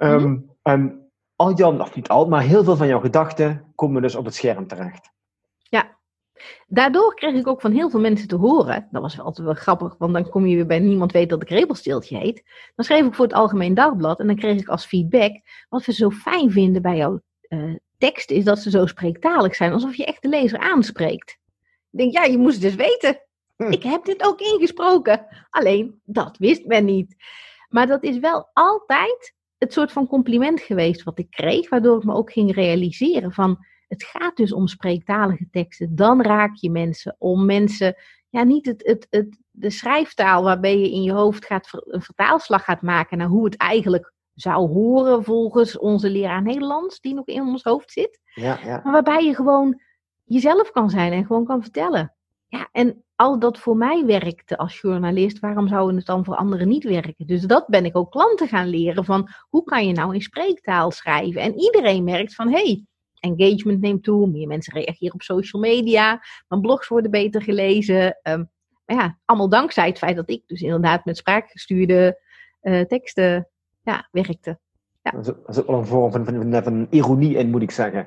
Um, um, al jouw, of niet al, maar heel veel van jouw gedachten komen dus op het scherm terecht. Ja, daardoor kreeg ik ook van heel veel mensen te horen. Dat was wel altijd wel grappig, want dan kom je weer bij niemand weet dat ik Rebelstiltje heet. Dan schreef ik voor het Algemeen Dagblad en dan kreeg ik als feedback. Wat we zo fijn vinden bij jouw uh, tekst is dat ze zo spreektalig zijn, alsof je echt de lezer aanspreekt. Ik denk, ja, je moest dus weten. Hm. Ik heb dit ook ingesproken. Alleen, dat wist men niet. Maar dat is wel altijd het soort van compliment geweest wat ik kreeg, waardoor ik me ook ging realiseren van het gaat dus om spreektalige teksten. Dan raak je mensen om mensen, ja, niet het, het, het, de schrijftaal waarbij je in je hoofd gaat, een vertaalslag gaat maken naar hoe het eigenlijk zou horen volgens onze leraar Nederlands, die nog in ons hoofd zit. Ja, ja. Maar waarbij je gewoon jezelf kan zijn en gewoon kan vertellen. Ja, en al dat voor mij werkte als journalist, waarom zou het dan voor anderen niet werken? Dus dat ben ik ook klanten gaan leren van hoe kan je nou in spreektaal schrijven? En iedereen merkt van hey, engagement neemt toe, meer mensen reageren op social media, mijn blogs worden beter gelezen. Um, maar ja, allemaal dankzij het feit dat ik dus inderdaad met spraakgestuurde uh, teksten ja, werkte. Ja. Er zit wel een vorm van, van, van ironie in, moet ik zeggen.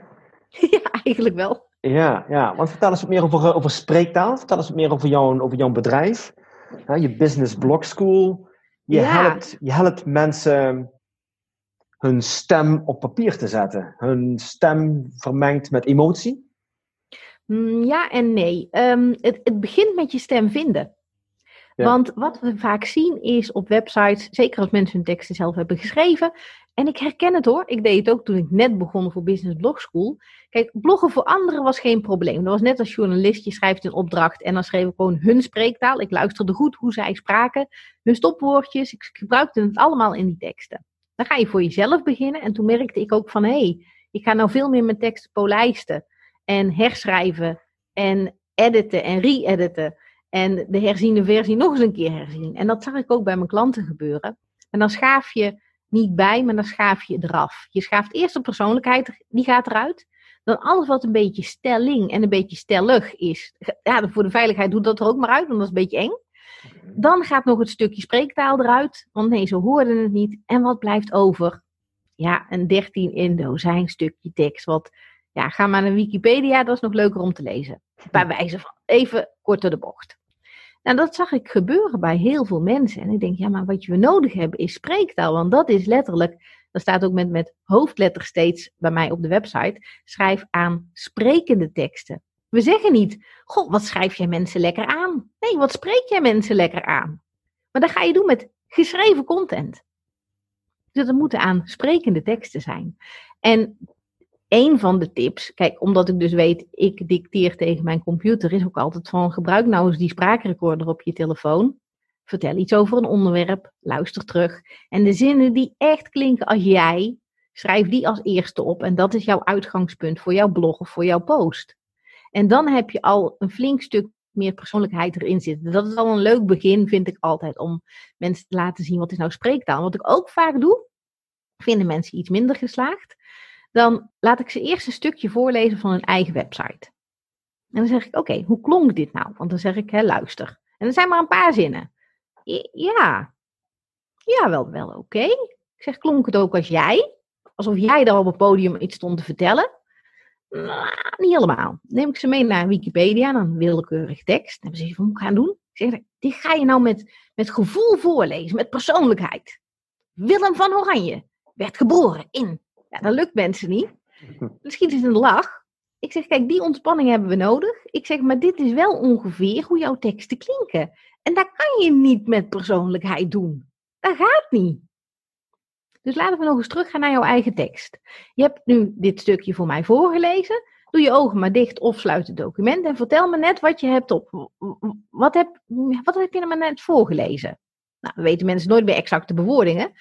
ja, eigenlijk wel. Ja, ja, want vertel eens wat meer over, over spreektaal. Vertel eens wat meer over jouw, over jouw bedrijf. je Business Blog School. Je, Ja. helpt, je helpt mensen hun stem op papier te zetten. Hun stem vermengd met emotie. Mm, Ja en nee. Ehm, het, het begint met je stem vinden. Ja. Want wat we vaak zien is op websites, zeker als mensen hun teksten zelf hebben geschreven. En ik herken het hoor. Ik deed het ook toen ik net begon voor Business Blog School. Kijk, bloggen voor anderen was geen probleem. Dat was net als journalist. Je schrijft een opdracht en dan schreef ik gewoon hun spreektaal. Ik luisterde goed hoe zij spraken. Hun stopwoordjes. Ik gebruikte het allemaal in die teksten. Dan ga je voor jezelf beginnen. En toen merkte ik ook van, hé, hey, ik ga nou veel meer mijn teksten polijsten. En herschrijven. En editen en re-editen. En de herziene versie nog eens een keer herzien. En dat zag ik ook bij mijn klanten gebeuren. En dan schaaf je niet bij, maar dan schaaf je eraf. Je schaaft eerst de persoonlijkheid, die gaat eruit. Dan alles wat een beetje stelling en een beetje stellig is. Ja, voor de veiligheid doet dat er ook maar uit, want dat is een beetje eng. Dan gaat nog het stukje spreektaal eruit. Want nee, ze hoorden het niet. En wat blijft over? Ja, een 13 in dozijn stukje tekst. Wat, ja, ga maar naar Wikipedia, dat is nog leuker om te lezen. Bij wijze van even kort door de bocht. Nou, dat zag ik gebeuren bij heel veel mensen. En ik denk, ja, maar wat we nodig hebben is spreektaal. Want dat is letterlijk, dat staat ook met, met hoofdletters steeds bij mij op de website. Schrijf aan sprekende teksten. We zeggen niet, goh, wat schrijf jij mensen lekker aan? Nee, wat spreek jij mensen lekker aan? Maar dat ga je doen met geschreven content. Dus dat moeten aan sprekende teksten zijn. En een van de tips, kijk, omdat ik dus weet, ik dicteer tegen mijn computer, is ook altijd van gebruik nou eens die spraakrecorder op je telefoon. Vertel iets over een onderwerp, luister terug. En de zinnen die echt klinken als jij, schrijf die als eerste op. En dat is jouw uitgangspunt voor jouw blog of voor jouw post. En dan heb je al een flink stuk meer persoonlijkheid erin zitten. Dat is al een leuk begin, vind ik altijd, om mensen te laten zien wat is nou spreektaal. Wat ik ook vaak doe, vinden mensen iets minder geslaagd dan laat ik ze eerst een stukje voorlezen van hun eigen website. En dan zeg ik, oké, hoe klonk dit nou? Want dan zeg ik, hè, luister. En er zijn maar een paar zinnen. Ja, ja, wel, wel oké. Ik zeg, klonk het ook als jij? Alsof jij daar op het podium iets stond te vertellen? Nou, niet helemaal. Neem ik ze mee naar Wikipedia, dan willekeurig tekst. Dan hebben ze van, moet ik gaan doen? Ik zeg, dit ga je nou met, met gevoel voorlezen, met persoonlijkheid. Willem van Oranje werd geboren in ja, dat lukt mensen niet. Dan schiet het de lach. Ik zeg, kijk, die ontspanning hebben we nodig. Ik zeg, maar dit is wel ongeveer hoe jouw teksten klinken. En dat kan je niet met persoonlijkheid doen. Dat gaat niet. Dus laten we nog eens teruggaan naar jouw eigen tekst. Je hebt nu dit stukje voor mij voorgelezen. Doe je ogen maar dicht of sluit het document en vertel me net wat je hebt op. Wat heb, wat heb je er net voorgelezen? Nou, we weten mensen nooit meer exacte bewoordingen.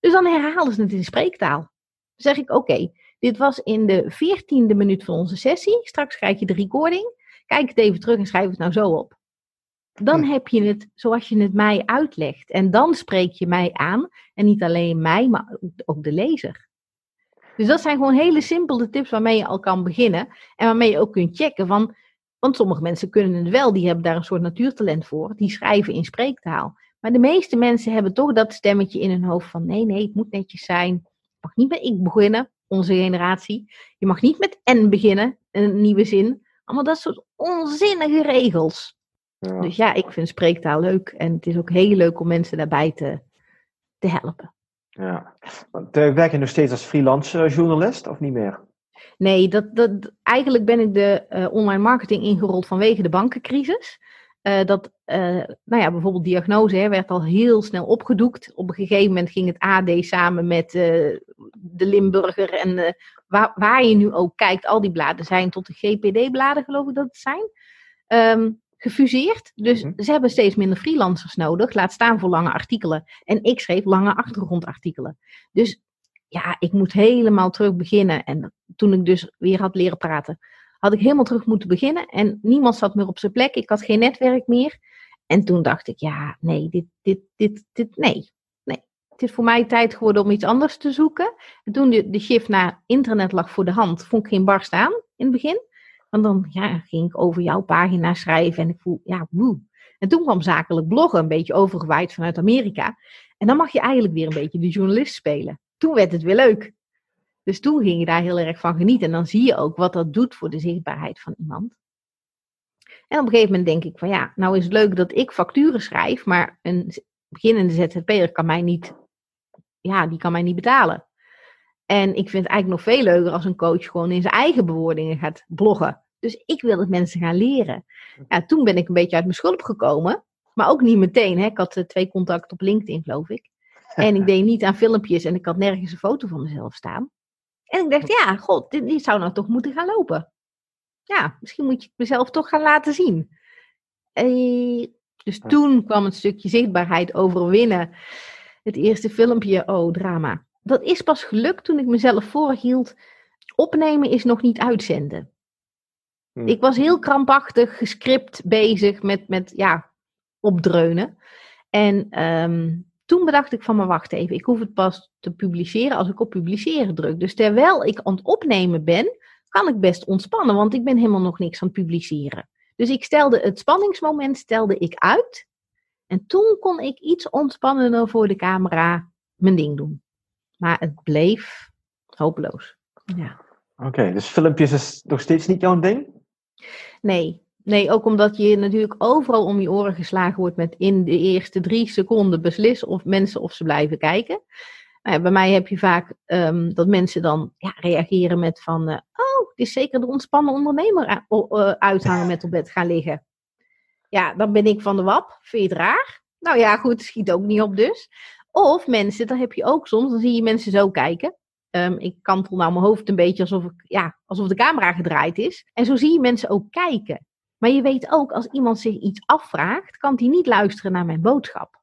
Dus dan herhalen ze het in spreektaal. Dan zeg ik, oké, dit was in de veertiende minuut van onze sessie. Straks krijg je de recording. Kijk het even terug en schrijf het nou zo op. Dan heb je het zoals je het mij uitlegt. En dan spreek je mij aan. En niet alleen mij, maar ook de lezer. Dus dat zijn gewoon hele simpele tips waarmee je al kan beginnen. En waarmee je ook kunt checken van. Want sommige mensen kunnen het wel, die hebben daar een soort natuurtalent voor. Die schrijven in spreektaal. Maar de meeste mensen hebben toch dat stemmetje in hun hoofd van nee, nee, het moet netjes zijn. Je mag niet met ik beginnen, onze generatie. Je mag niet met en beginnen, een nieuwe zin. Allemaal dat soort onzinnige regels. Ja. Dus ja, ik vind spreektaal leuk. En het is ook heel leuk om mensen daarbij te, te helpen. Ja, want uh, werk je nog steeds als freelance uh, journalist of niet meer? Nee, dat, dat, eigenlijk ben ik de uh, online marketing ingerold vanwege de bankencrisis. Uh, dat, uh, nou ja, bijvoorbeeld diagnose hè, werd al heel snel opgedoekt. Op een gegeven moment ging het AD samen met uh, de Limburger en waar, waar, je nu ook kijkt, al die bladen zijn tot de GPD-bladen, geloof ik dat het zijn, um, gefuseerd. Dus -hmm. ze hebben steeds minder freelancers nodig, laat staan voor lange artikelen. En ik schreef lange achtergrondartikelen. Dus ja, ik moet helemaal terug beginnen. En toen ik dus weer had leren praten, had ik helemaal terug moeten beginnen. En niemand zat meer op zijn plek. Ik had geen netwerk meer. En toen dacht ik, ja, nee, dit, dit, dit, dit, nee. nee. Het is voor mij tijd geworden om iets anders te zoeken. En toen de, de shift naar internet lag voor de hand, vond ik geen barst aan in het begin. Want dan ja, ging ik over jouw pagina schrijven en ik voel, ja, woe. En toen kwam zakelijk bloggen een beetje overgewaaid vanuit Amerika. En dan mag je eigenlijk weer een beetje de journalist spelen. Toen werd het weer leuk. Dus toen ging je daar heel erg van genieten. En dan zie je ook wat dat doet voor de zichtbaarheid van iemand. En op een gegeven moment denk ik van ja, nou is het leuk dat ik facturen schrijf, maar een beginnende ZZP'er kan mij niet, ja, die kan mij niet betalen. En ik vind het eigenlijk nog veel leuker als een coach gewoon in zijn eigen bewoordingen gaat bloggen. Dus ik wil dat mensen gaan leren. Ja, toen ben ik een beetje uit mijn schulp gekomen. Maar ook niet meteen. Hè. Ik had twee contacten op LinkedIn, geloof ik. En ik deed niet aan filmpjes en ik had nergens een foto van mezelf staan. En ik dacht, ja, god, dit, dit zou nou toch moeten gaan lopen. Ja, misschien moet je het mezelf toch gaan laten zien. Eh, dus toen kwam het stukje zichtbaarheid overwinnen. Het eerste filmpje, oh, drama. Dat is pas gelukt toen ik mezelf voorhield. Opnemen is nog niet uitzenden. Hm. Ik was heel krampachtig, gescript bezig met, met ja, opdreunen. En um, toen bedacht ik van, maar wacht even, ik hoef het pas te publiceren als ik op publiceren druk. Dus terwijl ik aan het opnemen ben, kan ik best ontspannen, want ik ben helemaal nog niks aan het publiceren. Dus ik stelde het spanningsmoment stelde ik uit. En toen kon ik iets ontspannender voor de camera mijn ding doen. Maar het bleef hopeloos. Ja. Oké, dus filmpjes is nog steeds niet jouw ding? Nee, Nee, ook omdat je natuurlijk overal om je oren geslagen wordt met in de eerste drie seconden beslissen of mensen of ze blijven kijken. Nou ja, bij mij heb je vaak um, dat mensen dan ja, reageren met van, uh, oh, het is zeker de ontspannen ondernemer uh, uithangen met op bed gaan liggen. Ja, dan ben ik van de wap. Vind je het raar? Nou ja, goed, schiet ook niet op dus. Of mensen, dat heb je ook soms, dan zie je mensen zo kijken. Um, ik kantel nou mijn hoofd een beetje alsof, ik, ja, alsof de camera gedraaid is. En zo zie je mensen ook kijken. Maar je weet ook, als iemand zich iets afvraagt, kan hij niet luisteren naar mijn boodschap.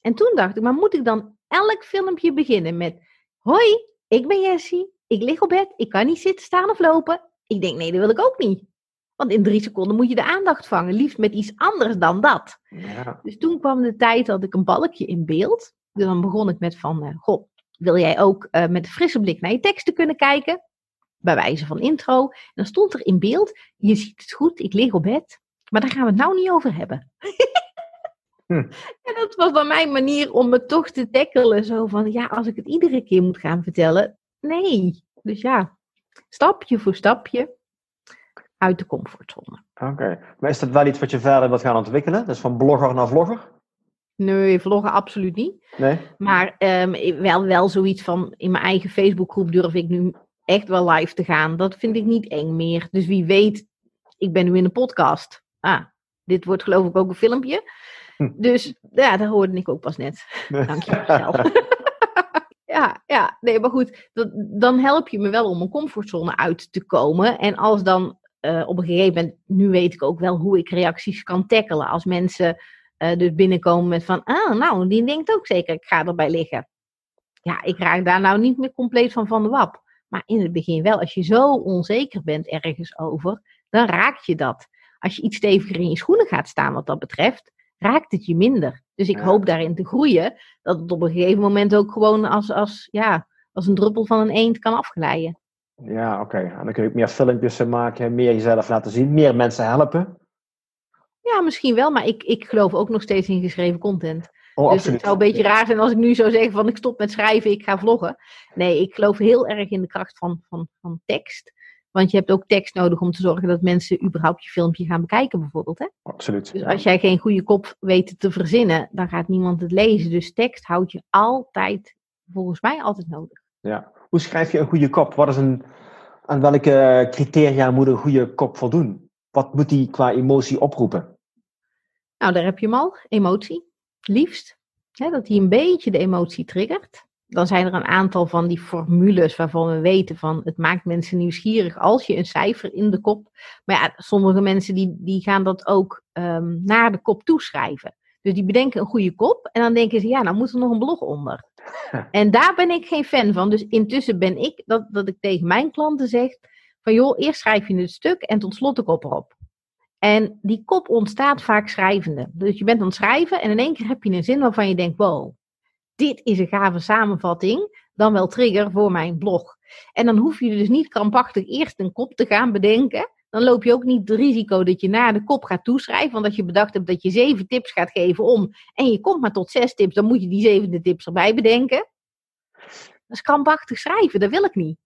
En toen dacht ik, maar moet ik dan elk filmpje beginnen met: Hoi, ik ben Jessie, ik lig op bed, ik kan niet zitten, staan of lopen. Ik denk, nee, dat wil ik ook niet. Want in drie seconden moet je de aandacht vangen, liefst met iets anders dan dat. Ja. Dus toen kwam de tijd dat ik een balkje in beeld. Dus dan begon ik met van, uh, goh, wil jij ook uh, met een frisse blik naar je teksten kunnen kijken? bij wijze van intro. En dan stond er in beeld, je ziet het goed, ik lig op bed. Maar daar gaan we het nou niet over hebben. hm. En dat was dan mijn manier om me toch te tackelen. Zo van, ja, als ik het iedere keer moet gaan vertellen. Nee. Dus ja, stapje voor stapje uit de comfortzone. Oké. Maar is dat wel iets wat je verder wilt gaan ontwikkelen? Dus van blogger naar vlogger? Nee, vloggen absoluut niet. Nee? Maar um, wel, wel zoiets van, in mijn eigen Facebookgroep durf ik nu echt wel live te gaan. Dat vind ik niet eng meer. Dus wie weet, ik ben nu in een podcast. Ah, dit wordt geloof ik ook een filmpje. Hm. Dus ja, dat hoorde ik ook pas net. Dank je wel. ja, ja. Nee, maar goed, dat, dan help je me wel om mijn comfortzone uit te komen. En als dan uh, op een gegeven moment, nu weet ik ook wel hoe ik reacties kan tackelen. Als mensen uh, dus binnenkomen met van, ah, nou, die denkt ook zeker, ik ga erbij liggen. Ja, ik raak daar nou niet meer compleet van van de wap. Maar in het begin wel, als je zo onzeker bent ergens over, dan raak je dat. Als je iets steviger in je schoenen gaat staan wat dat betreft, raakt het je minder. Dus ik hoop daarin te groeien, dat het op een gegeven moment ook gewoon als, als, ja, als een druppel van een eend kan afglijden. Ja, oké. En dan kun je ook meer filmpjes maken, meer jezelf laten zien, meer mensen helpen. Ja, misschien wel, maar ik, ik geloof ook nog steeds in geschreven content. Oh, dus het zou een beetje raar zijn als ik nu zou zeggen van ik stop met schrijven, ik ga vloggen. Nee, ik geloof heel erg in de kracht van, van, van tekst. Want je hebt ook tekst nodig om te zorgen dat mensen überhaupt je filmpje gaan bekijken, bijvoorbeeld. Hè? Absoluut. Dus als jij geen goede kop weet te verzinnen, dan gaat niemand het lezen. Dus tekst houd je altijd, volgens mij, altijd nodig. Ja. Hoe schrijf je een goede kop? Wat is een, aan welke criteria moet een goede kop voldoen? Wat moet die qua emotie oproepen? Nou, daar heb je hem al. Emotie. Liefst. dat hij een beetje de emotie triggert dan zijn er een aantal van die formules waarvan we weten van het maakt mensen nieuwsgierig als je een cijfer in de kop. Maar ja, sommige mensen die, die gaan dat ook um, naar de kop toeschrijven. Dus die bedenken een goede kop en dan denken ze, ja, nou moet er nog een blog onder. En daar ben ik geen fan van. Dus intussen ben ik dat, dat ik tegen mijn klanten zeg van joh, eerst schrijf je het stuk en tot slot de kop erop. En die kop ontstaat vaak schrijvende. Dus je bent aan het schrijven en in één keer heb je een zin waarvan je denkt, wow, dit is een gave samenvatting, dan wel trigger voor mijn blog. En dan hoef je dus niet krampachtig eerst een kop te gaan bedenken. Dan loop je ook niet het risico dat je naar de kop gaat toeschrijven. Want als je bedacht hebt dat je zeven tips gaat geven om en je komt maar tot zes tips, dan moet je die zevende tips erbij bedenken. Dat is krampachtig schrijven, dat wil ik niet.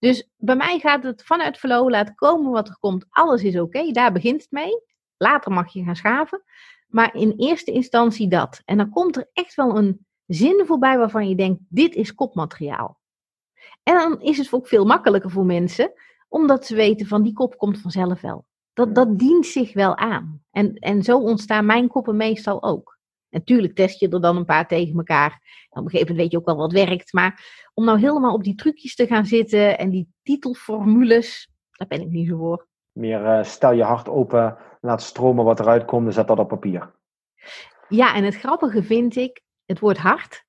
Dus bij mij gaat het vanuit flow, laat komen wat er komt. Alles is oké, daar begint het mee. Later mag je gaan schaven. Maar in eerste instantie dat. En dan komt er echt wel een zinnen voorbij waarvan je denkt, dit is kopmateriaal. En dan is het ook veel makkelijker voor mensen, omdat ze weten van die kop komt vanzelf wel. Dat, dat dient zich wel aan. En, en zo ontstaan mijn koppen meestal ook. Natuurlijk test je er dan een paar tegen elkaar. op een gegeven moment weet je ook wel wat werkt. Maar om nou helemaal op die trucjes te gaan zitten en die titelformules, daar ben ik niet zo voor. Meer uh, stel je hart open, laat stromen wat eruit komt en zet dat op papier. Ja, en het grappige vind ik, het woord hart,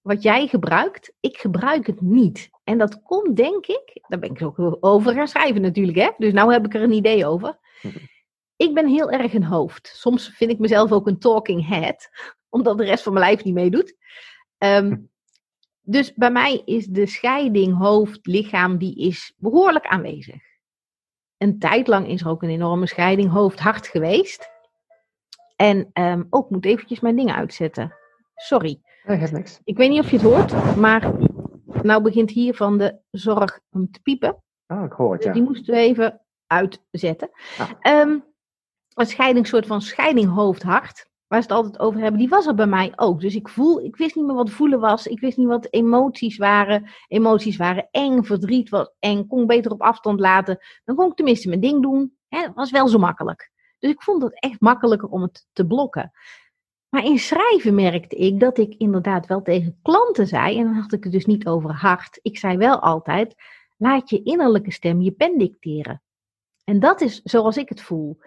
wat jij gebruikt, ik gebruik het niet. En dat komt, denk ik, daar ben ik ook over gaan schrijven natuurlijk, hè? dus nou heb ik er een idee over. Ik ben heel erg een hoofd. Soms vind ik mezelf ook een talking head, omdat de rest van mijn lijf niet meedoet. Ehm, dus bij mij is de scheiding hoofd-lichaam, die is behoorlijk aanwezig. Een tijd lang is er ook een enorme scheiding hoofd-hart geweest. En um, ook moet eventjes mijn dingen uitzetten. Sorry. Nee, heeft niks. Ik weet niet of je het hoort, maar nou begint hier van de zorg om te piepen. Oh, ik hoor het, ja. Die moesten we even uitzetten. Ah. Um, een soort van scheiding hoofd-hart, waar ze het altijd over hebben, die was er bij mij ook. Dus ik voel, ik wist niet meer wat voelen was. Ik wist niet wat emoties waren. Emoties waren eng, verdriet was eng, kon ik beter op afstand laten. Dan kon ik tenminste mijn ding doen. Hè, dat was wel zo makkelijk. Dus ik vond het echt makkelijker om het te blokken. Maar in schrijven merkte ik dat ik inderdaad wel tegen klanten zei, en dan had ik het dus niet over hart. Ik zei wel altijd: laat je innerlijke stem je pen dicteren. En dat is zoals ik het voel.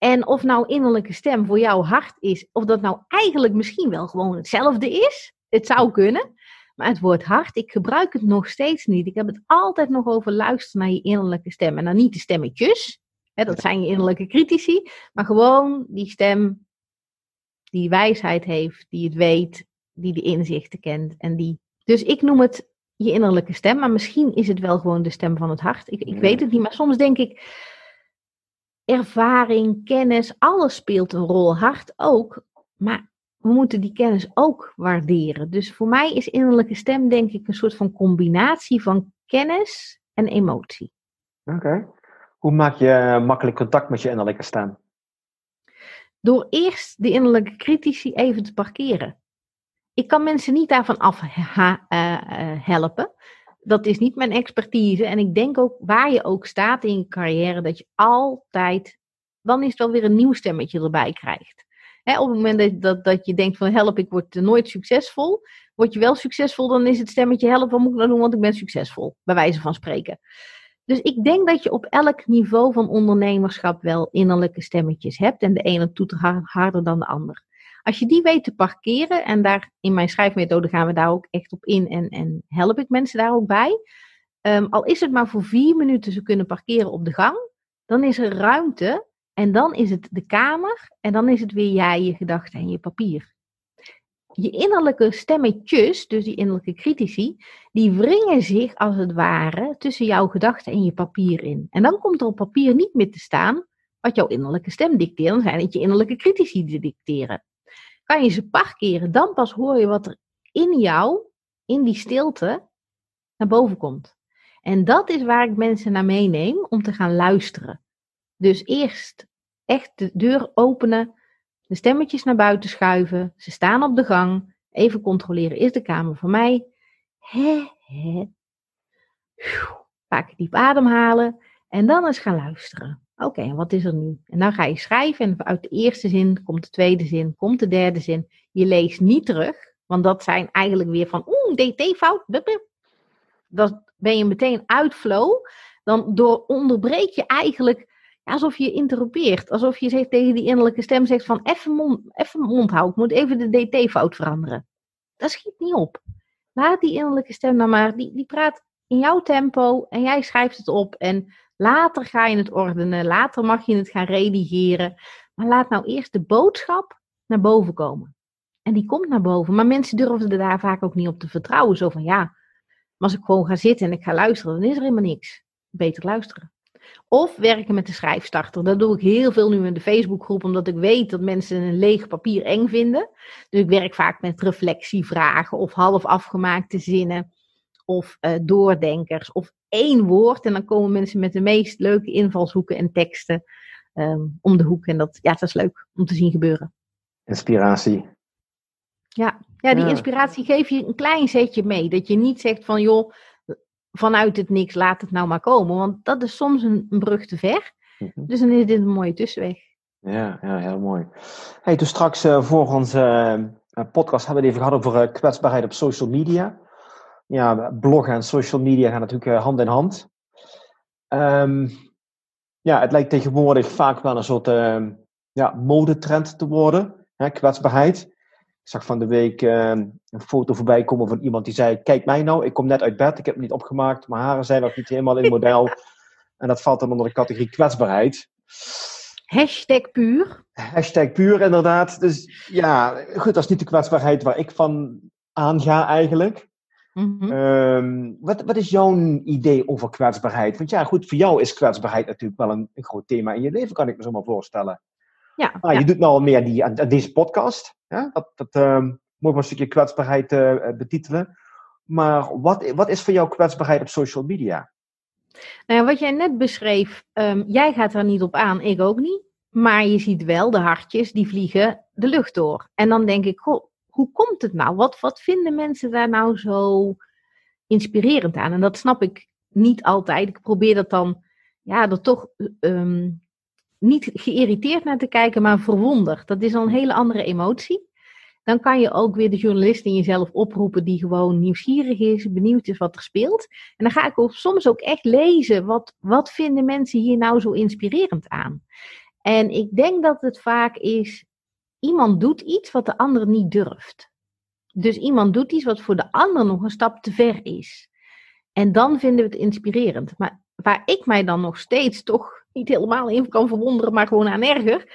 En of nou innerlijke stem voor jou hart is, of dat nou eigenlijk misschien wel gewoon hetzelfde is, het zou kunnen. Maar het woord hart, ik gebruik het nog steeds niet. Ik heb het altijd nog over luisteren naar je innerlijke stem. En dan niet de stemmetjes, hè, dat zijn je innerlijke critici, maar gewoon die stem die wijsheid heeft, die het weet, die de inzichten kent. En die... Dus ik noem het je innerlijke stem, maar misschien is het wel gewoon de stem van het hart. Ik, ik weet het niet, maar soms denk ik, ervaring, kennis, alles speelt een rol. Hart ook, maar we moeten die kennis ook waarderen. Dus voor mij is innerlijke stem denk ik een soort van combinatie van kennis en emotie. Oké. Hoe maak je makkelijk contact met je innerlijke stem? Door eerst de innerlijke critici even te parkeren. Ik kan mensen niet daarvan af uh, helpen. Dat is niet mijn expertise. En ik denk ook, waar je ook staat in je carrière, dat je altijd, dan is het wel weer een nieuw stemmetje erbij krijgt. op het moment dat, dat, dat je denkt van help, ik word nooit succesvol, Word je wel succesvol, dan is het stemmetje help, wat moet ik nou doen, want ik ben succesvol. Bij wijze van spreken. Dus ik denk dat je op elk niveau van ondernemerschap wel innerlijke stemmetjes hebt. En de ene toet harder dan de ander. Als je die weet te parkeren, en daar in mijn schrijfmethode gaan we daar ook echt op in en, en help ik mensen daar ook bij. Ehm, al is het maar voor vier minuten ze kunnen parkeren op de gang, dan is er ruimte en dan is het de kamer en dan is het weer jij, je gedachten en je papier. Je innerlijke stemmetjes, dus die innerlijke critici, die wringen zich als het ware tussen jouw gedachten en je papier in. En dan komt er op papier niet meer te staan wat jouw innerlijke stem dicteert. Dan zijn het je innerlijke critici die dicteren. Kan je ze parkeren, dan pas hoor je wat er in jou, in die stilte, naar boven komt. En dat is waar ik mensen naar meeneem om te gaan luisteren. Dus eerst echt de deur openen, de stemmetjes naar buiten schuiven. Ze staan op de gang. Even controleren, is de kamer voor mij? He, he. Pak diep ademhalen en dan eens gaan luisteren. Oké, en wat is er nu? En dan ga je schrijven en uit de eerste zin komt de tweede zin, komt de derde zin. Je leest niet terug, want dat zijn eigenlijk weer van, oeh, dt-fout. Dan ben je meteen uit flow. Dan door onderbreek je eigenlijk alsof je interrupeert. Alsof je zegt tegen die innerlijke stem zegt van even mond, even mond houden. Ik moet even de dt-fout veranderen. Dat schiet niet op. Laat die innerlijke stem nou maar. Die, die praat in jouw tempo en jij schrijft het op. En later ga je het ordenen. Later mag je het gaan redigeren. Maar laat nou eerst de boodschap naar boven komen. En die komt naar boven. Maar mensen durven er daar vaak ook niet op te vertrouwen. Zo van ja, maar als ik gewoon ga zitten en ik ga luisteren, dan is er helemaal niks. Beter luisteren. Of werken met de schrijfstarter. Dat doe ik heel veel nu in de Facebookgroep, omdat ik weet dat mensen een leeg papier eng vinden. Dus ik werk vaak met reflectievragen of half afgemaakte zinnen of uh, doordenkers of één woord. En dan komen mensen met de meest leuke invalshoeken en teksten um, om de hoek. En dat, ja, dat is leuk om te zien gebeuren. Inspiratie. Ja, ja die inspiratie geef je een klein zetje mee. Dat je niet zegt van joh, vanuit het niks, laat het nou maar komen. Want dat is soms een, een brug te ver. Mhm. Dus dan is dit een mooie tussenweg. Ja, ja heel mooi. Hey, toen straks uh, voor onze uh, podcast hebben we het even gehad over kwetsbaarheid op social media. Ja, bloggen en social media gaan natuurlijk hand in hand. Um, ja, het lijkt tegenwoordig vaak wel een soort ehm, ja, modetrend te worden, hè, kwetsbaarheid. Ik zag van de week uh, een foto voorbij komen van iemand die zei: Kijk mij nou, ik kom net uit bed, ik heb het niet opgemaakt, mijn haren zijn nog niet helemaal in model. en dat valt dan onder de categorie kwetsbaarheid. Hashtag puur. Hashtag puur, inderdaad. Dus ja, goed, dat is niet de kwetsbaarheid waar ik van aanga eigenlijk. Mm -hmm. wat, wat is jouw idee over kwetsbaarheid? Want ja, goed, voor jou is kwetsbaarheid natuurlijk wel een, een groot thema in je leven, kan ik me zo maar voorstellen. Ja, ah, Je doet nou al meer die, aan, deze podcast. Ja? Dat, dat uh, moet een stukje kwetsbaarheid uh, betitelen. Maar wat, wat is voor jou kwetsbaarheid op social media? Nou ja, wat jij net beschreef, um, jij gaat er niet op aan, ik ook niet. Maar je ziet wel de hartjes die vliegen de lucht door. En dan denk ik, goh, hoe komt het nou? Wat, wat vinden mensen daar nou zo inspirerend aan? En dat snap ik niet altijd. Ik probeer dat dan, ja, er toch um, niet geïrriteerd naar te kijken, maar verwonderd. Dat is al een hele andere emotie. Dan kan je ook weer de journalist in jezelf oproepen die gewoon nieuwsgierig is, benieuwd is wat er speelt. En dan ga ik ook soms ook echt lezen, wat, wat vinden mensen hier nou zo inspirerend aan? En ik denk dat het vaak is, iemand doet iets wat de ander niet durft. Dus iemand doet iets wat voor de ander nog een stap te ver is. En dan vinden we het inspirerend. Maar waar ik mij dan nog steeds toch niet helemaal in kan verwonderen, maar gewoon aan erger.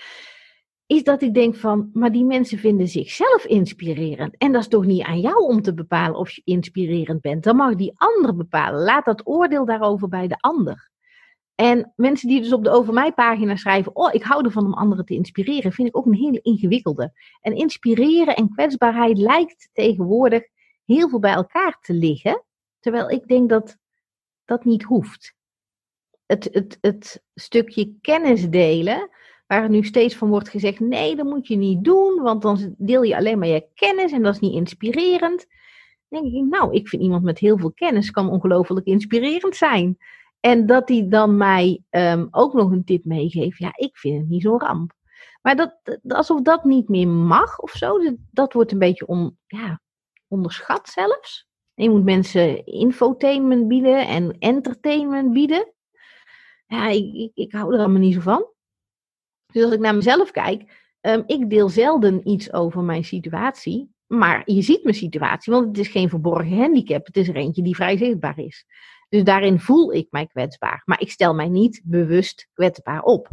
Is dat ik denk van, maar die mensen vinden zichzelf inspirerend. En dat is toch niet aan jou om te bepalen of je inspirerend bent. Dan mag die ander bepalen. Laat dat oordeel daarover bij de ander. En mensen die dus op de Over Mij pagina schrijven, oh, ik hou ervan om anderen te inspireren, vind ik ook een hele ingewikkelde. En inspireren en kwetsbaarheid lijkt tegenwoordig heel veel bij elkaar te liggen. Terwijl ik denk dat dat niet hoeft het, het, het stukje kennis delen, waar nu steeds van wordt gezegd: nee, dat moet je niet doen, want dan deel je alleen maar je kennis en dat is niet inspirerend. Dan denk ik, nou, ik vind iemand met heel veel kennis kan ongelooflijk inspirerend zijn. En dat hij dan mij um, ook nog een tip meegeeft, ja, ik vind het niet zo'n ramp. Maar dat, alsof dat niet meer mag of zo, dat, wordt een beetje om, ja, onderschat zelfs. Je moet mensen infotainment bieden en entertainment bieden. Ja, ik, ik, hou er allemaal niet zo van. Dus als ik naar mezelf kijk, um, ik deel zelden iets over mijn situatie. Maar je ziet mijn situatie, want het is geen verborgen handicap. Het is er eentje die vrij zichtbaar is. Dus daarin voel ik mij kwetsbaar. Maar ik stel mij niet bewust kwetsbaar op.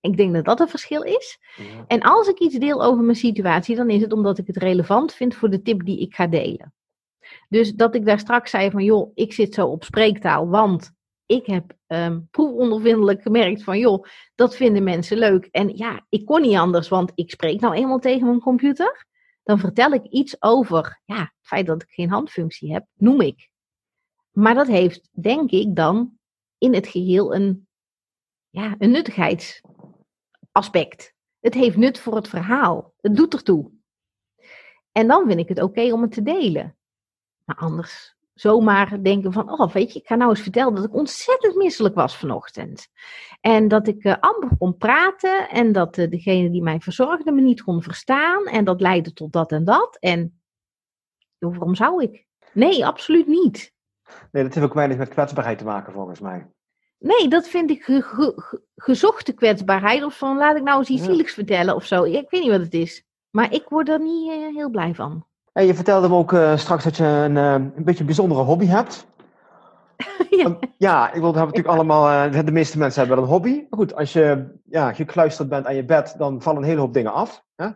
Ik denk dat dat een verschil is. Ja. En als ik iets deel over mijn situatie, dan is het omdat ik het relevant vind voor de tip die ik ga delen. Dus dat ik daar straks zei van, joh, ik zit zo op spreektaal, want ik heb um, proefondervindelijk gemerkt van, joh, dat vinden mensen leuk. En ja, ik kon niet anders, want ik spreek nou eenmaal tegen mijn computer. Dan vertel ik iets over, ja, het feit dat ik geen handfunctie heb, noem ik. Maar dat heeft, denk ik, dan in het geheel een, ja, een nuttigheidsaspect. Het heeft nut voor het verhaal. Het doet ertoe. En dan vind ik het oké om het te delen. Maar anders zomaar denken van, oh weet je, ik ga nou eens vertellen dat ik ontzettend misselijk was vanochtend. En dat ik uh, amper kon praten en dat uh, degene die mij verzorgde me niet kon verstaan en dat leidde tot dat en dat. En waarom zou ik? Nee, absoluut niet. Nee, dat heeft ook weinig met kwetsbaarheid te maken volgens mij. Nee, dat vind ik ge ge gezochte kwetsbaarheid. Of van laat ik nou eens iets ja. zieligs vertellen of zo. Ik weet niet wat het is. Maar ik word er niet uh, heel blij van. En je vertelde me ook uh, straks dat je een, uh, een beetje een bijzondere hobby hebt. ja. ja, ik wil, hebben natuurlijk allemaal, de meeste mensen hebben wel een hobby. Maar goed, als je ja, gekluisterd bent aan je bed, dan vallen een hele hoop dingen af. Hè?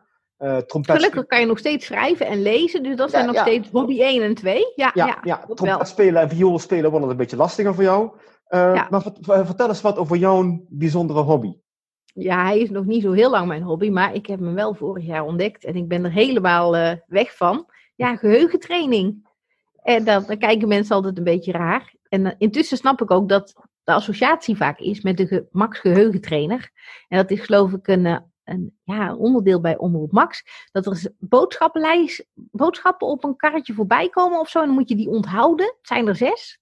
Trompet... Gelukkig kan je nog steeds schrijven en lezen, dus dat zijn nog ja. steeds hobby 1 en 2. Ja, ja, ja, trompet spelen en viool spelen worden een beetje lastiger voor jou. Maar vertel eens wat over jouw bijzondere hobby. Ja, hij is nog niet zo heel lang mijn hobby, maar ik heb hem wel vorig jaar ontdekt en ik ben er helemaal uh, weg van. Ja, geheugentraining. En dan, dan, kijken mensen altijd een beetje raar. En intussen snap ik ook dat de associatie vaak is met de ge Max geheugentrainer. En dat is geloof ik een, een ja, onderdeel bij Omroep Max. Dat er boodschappenlijst, boodschappen op een karretje voorbij komen of zo. En dan moet je die onthouden. Het zijn er zes.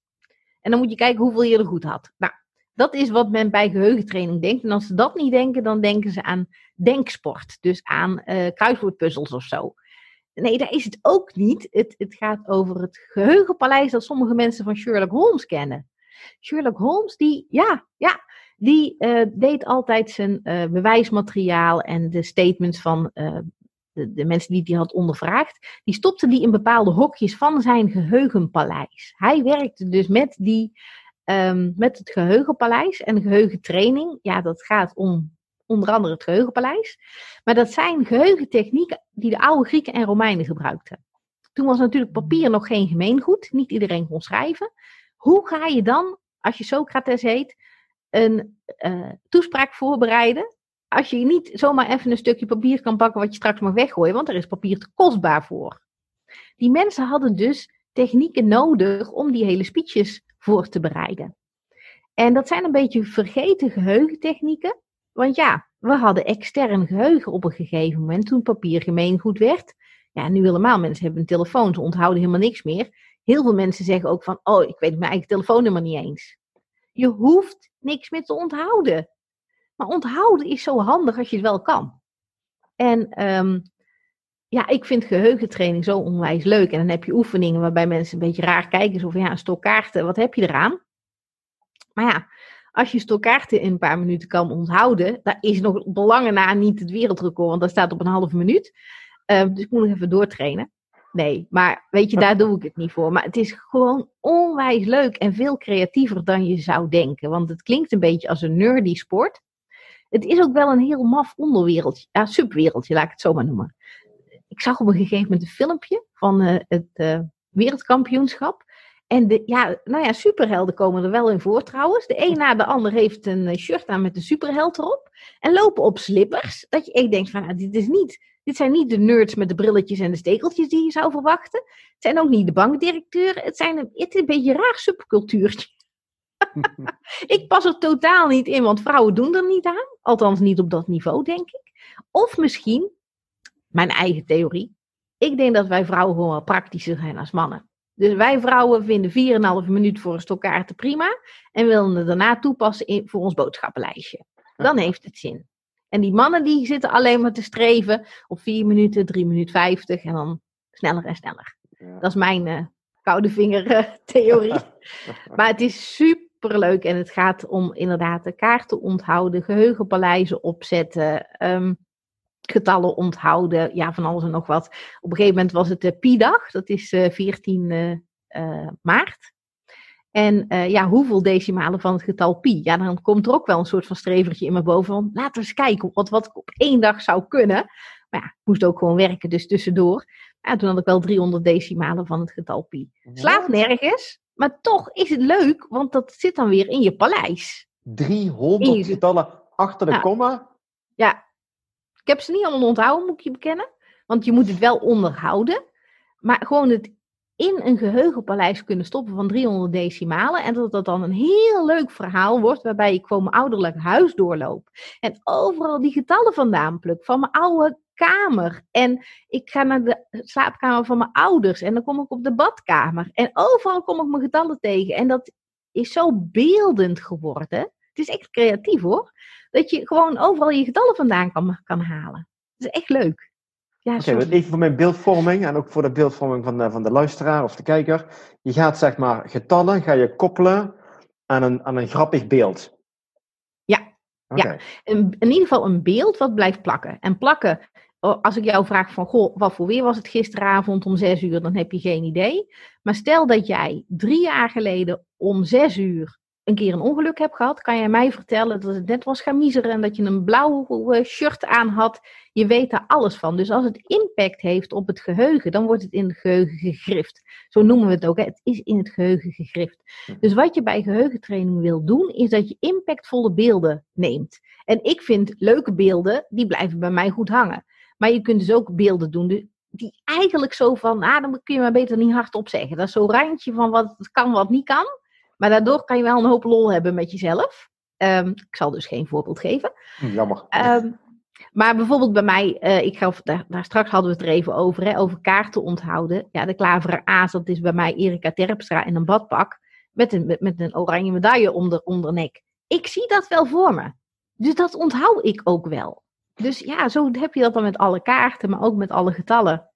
En dan moet je kijken hoeveel je er goed had. Nou, dat is wat men bij geheugentraining denkt. En als ze dat niet denken, dan denken ze aan denksport. Dus aan uh, kruiswoordpuzzels of zo. Nee, daar is het ook niet. Het, het gaat over het geheugenpaleis dat sommige mensen van Sherlock Holmes kennen. Sherlock Holmes, die, ja, ja, die uh, deed altijd zijn uh, bewijsmateriaal en de statements van uh, de, de, mensen die hij had ondervraagd, die stopte die in bepaalde hokjes van zijn geheugenpaleis. Hij werkte dus met die um, met het geheugenpaleis en geheugentraining. Ja, dat gaat om onder andere het geheugenpaleis. Maar dat zijn geheugentechnieken die de oude Grieken en Romeinen gebruikten. Toen was natuurlijk papier nog geen gemeengoed. Niet iedereen kon schrijven. Hoe ga je dan, als je Socrates heet, een uh, toespraak voorbereiden? Als je niet zomaar even een stukje papier kan pakken wat je straks mag weggooien, want er is papier te kostbaar voor. Die mensen hadden dus technieken nodig om die hele speeches voor te bereiden. En dat zijn een beetje vergeten geheugentechnieken. Want ja, we hadden extern geheugen op een gegeven moment toen papier gemeengoed werd. Ja, nu helemaal mensen hebben een telefoon, ze onthouden helemaal niks meer. Heel veel mensen zeggen ook van, oh, ik weet mijn eigen telefoonnummer niet eens. Je hoeft niks meer te onthouden. Maar onthouden is zo handig als je het wel kan. En um, ja, ik vind geheugentraining zo onwijs leuk. En dan heb je oefeningen waarbij mensen een beetje raar kijken. Zo van, ja, een stok kaarten, wat heb je eraan? Maar ja, als je stok kaarten in een paar minuten kan onthouden, dan is nog belangen na niet het wereldrecord, want dat staat op een halve minuut. Uh, dus ik moet nog even doortrainen. Nee, maar weet je, daar doe ik het niet voor. Maar het is gewoon onwijs leuk en veel creatiever dan je zou denken. Want het klinkt een beetje als een nerdy sport. Het is ook wel een heel maf onderwereldje, ja, subwereldje, laat ik het zo maar noemen ik zag op een gegeven moment een filmpje van uh, het uh, wereldkampioenschap. En de, ja, nou ja, superhelden komen er wel in voor trouwens. De een na de ander heeft een eh, shirt aan met een superheld erop. En lopen op slippers. Dat je echt denkt van, nou, dit is niet... Dit zijn niet de nerds met de brilletjes en de stekeltjes die je zou verwachten. Het zijn ook niet de bankdirecteuren. Het, zijn een, het is een beetje een raar subcultuurtje. ik pas er totaal niet in, want vrouwen doen er niet aan. Althans niet op dat niveau, denk ik. Of misschien mijn eigen theorie. Ik denk dat wij vrouwen gewoon wel praktischer zijn als mannen. Dus wij vrouwen vinden 4,5 minuut voor een stokkaart te prima. En willen het daarna toepassen in, voor ons boodschappenlijstje. Dan heeft het zin. En die mannen die zitten alleen maar te streven op 4 minuten, 3 minuten 50. En dan sneller en sneller. Dat is mijn uh, koude vinger theorie. maar het is super leuk en het gaat om inderdaad de kaarten onthouden, geheugenpaleizen opzetten, um, getallen onthouden, ja, van alles en nog wat. Op een gegeven moment was het de Pi-dag, dat is 14 maart. En uh, ja, hoeveel decimalen van het getal pi? Ja, dan komt er ook wel een soort van strevertje in me boven van, laten we eens kijken wat, wat ik op één dag zou kunnen. Maar ja, ik moest ook gewoon werken, dus tussendoor. Ja, toen had ik wel 300 decimalen van het getal pi. Slaat nergens, maar toch is het leuk, want dat zit dan weer in je paleis. 300 getallen achter de komma? Ja, ik heb ze niet allemaal onthouden, moet ik je bekennen. Want je moet het wel onderhouden. Maar gewoon het in een geheugenpaleis kunnen stoppen van 300 decimalen. En dat dat dan een heel leuk verhaal wordt, waarbij ik gewoon mijn ouderlijk huis doorloop. En overal die getallen vandaan pluk, van mijn oude kamer. En ik ga naar de slaapkamer van mijn ouders. En dan kom ik op de badkamer. En overal kom ik mijn getallen tegen. En dat is zo beeldend geworden. Het is echt creatief hoor. Dat je gewoon overal je getallen vandaan kan, halen. Dat is echt leuk. Ja, Oké, even voor mijn beeldvorming en ook voor de beeldvorming van de, van de luisteraar of de kijker. Je gaat zeg maar getallen ga je koppelen aan een, aan een grappig beeld. Ja, ja. In, in ieder geval een beeld wat blijft plakken. En plakken, als ik jou vraag van, goh, wat voor weer was het gisteravond om zes uur, dan heb je geen idee. Maar stel dat jij drie jaar geleden om zes uur een keer een ongeluk hebt gehad, kan jij mij vertellen dat het net was gaan miseren en dat je een blauw eh, shirt aan had. Je weet daar alles van. Dus als het impact heeft op het geheugen, dan wordt het in het geheugen gegrift. Zo noemen we het ook. Hè? Het is in het geheugen gegrift. Dus wat je bij geheugentraining wil doen, is dat je impactvolle beelden neemt. En ik vind leuke beelden, die blijven bij mij goed hangen. Maar je kunt dus ook beelden doen die eigenlijk zo van, ah, dan kun je maar beter niet hardop zeggen. Dat is zo'n randje van wat kan, wat niet kan. Maar daardoor kan je wel een hoop lol hebben met jezelf. Ehm, ik zal dus geen voorbeeld geven. Hm, jammer. Um, maar bijvoorbeeld bij mij, uh, ik ga, daar, daar, straks hadden we het er even over, hè, over kaarten onthouden. Ja, de klaveren A's, dat is bij mij Erika Terpstra in een badpak met een, met, met een oranje medaille onder, onder nek. Ik zie dat wel voor me. Dus dat onthoud ik ook wel. Dus ja, zo heb je dat dan met alle kaarten, maar ook met alle getallen.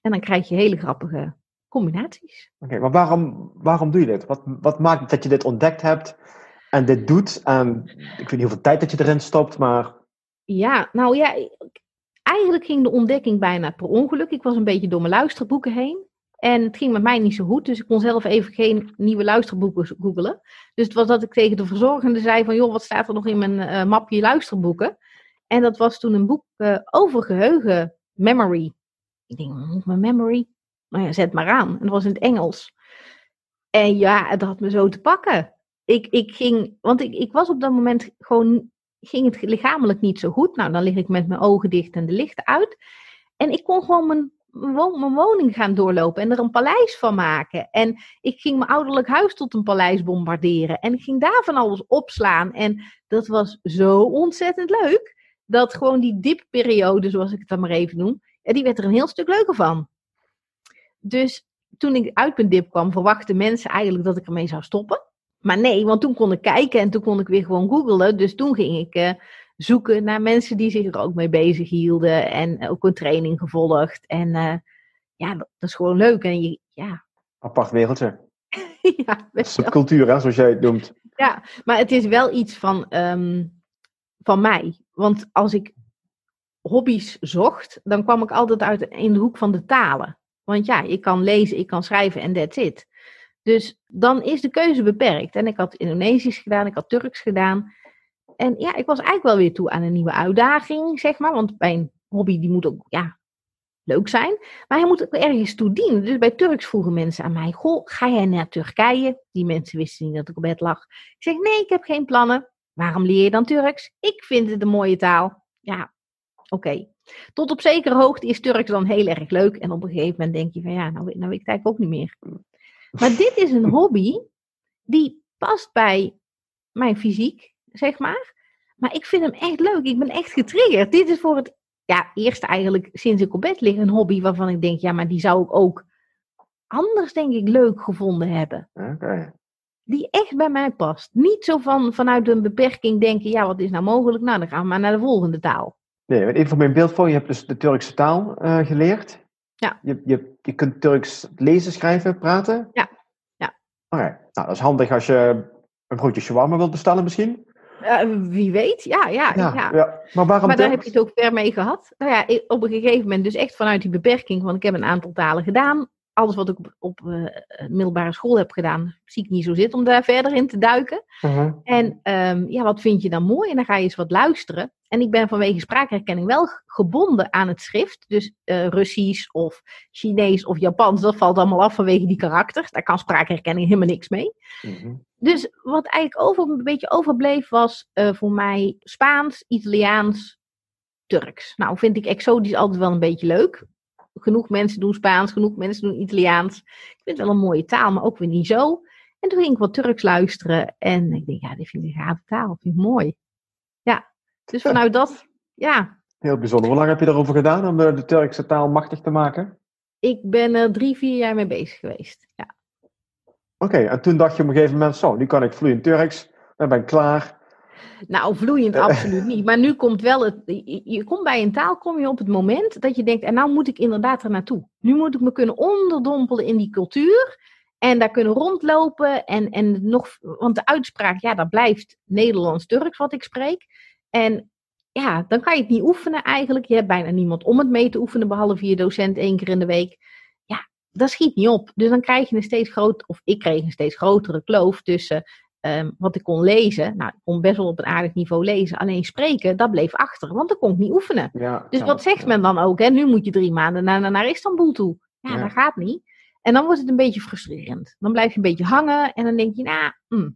En dan krijg je hele grappige combinaties. Oké, maar waarom, waarom doe je dit? Wat, wat maakt dat je dit ontdekt hebt en dit doet? En ik weet niet hoeveel tijd dat je erin stopt, maar... Ja, nou ja, eigenlijk ging de ontdekking bijna per ongeluk. Ik was een beetje door mijn luisterboeken heen. En het ging met mij niet zo goed, dus ik kon zelf even geen nieuwe luisterboeken googelen. Dus het was dat ik tegen de verzorgende zei van, joh, wat staat er nog in mijn uh, mapje luisterboeken? En dat was toen een boek uh, over geheugen, memory. Ik denk, mijn memory? Nou ja, zet maar aan. En dat was in het Engels. En ja, het had me zo te pakken. Ik, ik ging, want ik, ik was op dat moment gewoon, ging het lichamelijk niet zo goed. Nou, dan lig ik met mijn ogen dicht en de lichten uit. En ik kon gewoon mijn, mijn woning gaan doorlopen en er een paleis van maken. En ik ging mijn ouderlijk huis tot een paleis bombarderen. En ik ging daar van alles opslaan. En dat was zo ontzettend leuk. Dat gewoon die dipperiode, zoals ik het dan maar even noem, die werd er een heel stuk leuker van. Dus toen ik uit mijn dip kwam, verwachten mensen eigenlijk dat ik ermee zou stoppen. Maar nee, want toen kon ik kijken en toen kon ik weer gewoon googlen. Dus toen ging ik uh, zoeken naar mensen die zich er ook mee bezig hielden. En ook een training gevolgd. En uh, ja, dat, is gewoon leuk. En je, ja. Apart wereldje. ja, Subcultuur, hè, zoals jij het noemt. Ja, maar het is wel iets van, um, van mij. Want als ik hobby's zocht, dan kwam ik altijd uit in de hoek van de talen. Want ja, ik kan lezen, ik kan schrijven en that's it. Dus dan is de keuze beperkt. En ik had Indonesisch gedaan, ik had Turks gedaan. En ja, ik was eigenlijk wel weer toe aan een nieuwe uitdaging, zeg maar. Want mijn hobby, die moet ook, ja, leuk zijn. Maar hij moet ook ergens toe dienen. Dus bij Turks vroegen mensen aan mij, goh, ga jij naar Turkije? Die mensen wisten niet dat ik op bed lag. Ik zeg, nee, ik heb geen plannen. Waarom leer je dan Turks? Ik vind het een mooie taal. Ja, oké. Tot op zekere hoogte is Turks dan heel erg leuk. En op een gegeven moment denk je van ja, nou, nou weet ik het eigenlijk ook niet meer. Maar dit is een hobby die past bij mijn fysiek, zeg maar. Maar ik vind hem echt leuk. Ik ben echt getriggerd. Dit is voor het ja, eerst eigenlijk sinds ik op bed lig een hobby waarvan ik denk, ja, maar die zou ik ook anders, denk ik, leuk gevonden hebben. Okay. Die echt bij mij past. Niet zo van vanuit een beperking denken, ja, wat is nou mogelijk? Nou, dan gaan we maar naar de volgende taal. Nee, even voor mijn beeld voor. Je hebt dus de Turkse taal uh, geleerd. Ja. Je, je, je kunt Turks lezen, schrijven, praten? Ja. Ja. Oké, nou dat is handig als je een broodje shawarma wilt bestellen misschien. Eh, wie weet, ja, ja, ja. ja. Maar waarom Maar daar heb je het ook ver mee gehad. Nou ja, op een gegeven moment, dus echt vanuit die beperking, want ik heb een aantal talen gedaan. Alles wat ik op, op eh, middelbare school heb gedaan, zie ik niet zo zitten om daar verder in te duiken. Mhm. En ehm, ja, wat vind je dan mooi? En dan ga je eens wat luisteren. En ik ben vanwege spraakherkenning wel gebonden aan het schrift. Dus eh, Russisch of Chinees of Japans, dat valt allemaal af vanwege die karakters. Daar kan spraakherkenning helemaal niks mee. Mhm. Dus wat eigenlijk over, een beetje overbleef was eh, voor mij Spaans, Italiaans, Turks. Nou, vind ik exotisch altijd wel een beetje leuk. Genoeg mensen doen Spaans, genoeg mensen doen Italiaans. Ik vind het wel een mooie taal, maar ook weer niet zo. En toen ging ik wat Turks luisteren en ik denk, ja, dit vind ik een gave taal, vind ik mooi. Ja, dus vanuit dat, ja, Heel bijzonder. Hoe lang heb je erover gedaan om eh, de Turkse taal machtig te maken? ik ben er drie, vier jaar mee bezig geweest. Ja. Oké, en toen dacht je op een gegeven moment, zo, nu kan ik vloeiend Turks, dan ben ik klaar. Nou, vloeiend absoluut niet. Maar nu komt wel het. Je, komt bij een taal, kom je op het moment dat je denkt, en nou moet ik inderdaad er naartoe. Nu moet ik me kunnen onderdompelen in die cultuur. En daar kunnen rondlopen. En, en nog, want de uitspraak, ja, dat blijft Nederlands-Turks wat ik spreek. En ja, dan kan je het niet oefenen eigenlijk. Je hebt bijna niemand om het mee te oefenen, behalve je docent één keer in de week. Ja, dat schiet niet op. Dus dan krijg je een steeds groot, of ik kreeg een steeds grotere kloof tussen ehm, wat ik kon lezen. Nou, ik kon best wel op een aardig niveau lezen. Alleen spreken, dat bleef achter, want dat kon ik niet oefenen. Ja, Dus ja, wat zegt ja. men dan ook? Hè? Nu moet je drie maanden naar, naar, Istanbul toe. Ja, dat gaat niet. En dan wordt het een beetje frustrerend. Dan blijf je een beetje hangen en dan denk je, nou, hm.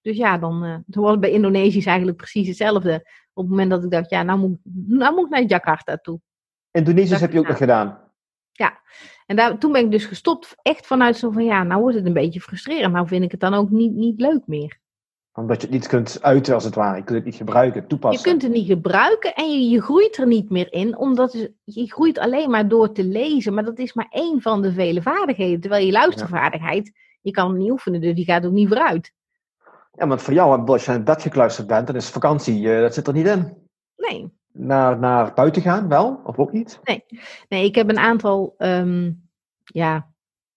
Dus ja, dan eh toen was het bij Indonesië eigenlijk precies hetzelfde. Op het moment dat ik dacht, ja, nou moet, nou moet ik naar Jakarta toe. Indonesisch heb je ook ja. nog gedaan. En daar, toen ben ik dus gestopt, echt vanuit zo van, ja, nou wordt het een beetje frustrerend. Nou vind ik het dan ook niet, niet leuk meer. Omdat je het niet kunt uiten, als het ware. Je kunt het niet gebruiken, Je toepassen. kunt het niet gebruiken en je, je groeit er niet meer in, omdat je, je groeit alleen maar door te lezen. Maar dat is maar één van de vele vaardigheden. Terwijl je luistervaardigheid, je kan het niet oefenen, dus die gaat ook niet vooruit. Ja, want voor jou, als je in bed gekluisterd bent, dan is vakantie, eh, dat zit er niet in. Nee, Naar, naar buiten gaan, wel? Of ook niet? nee ik heb een aantal ehm, ja,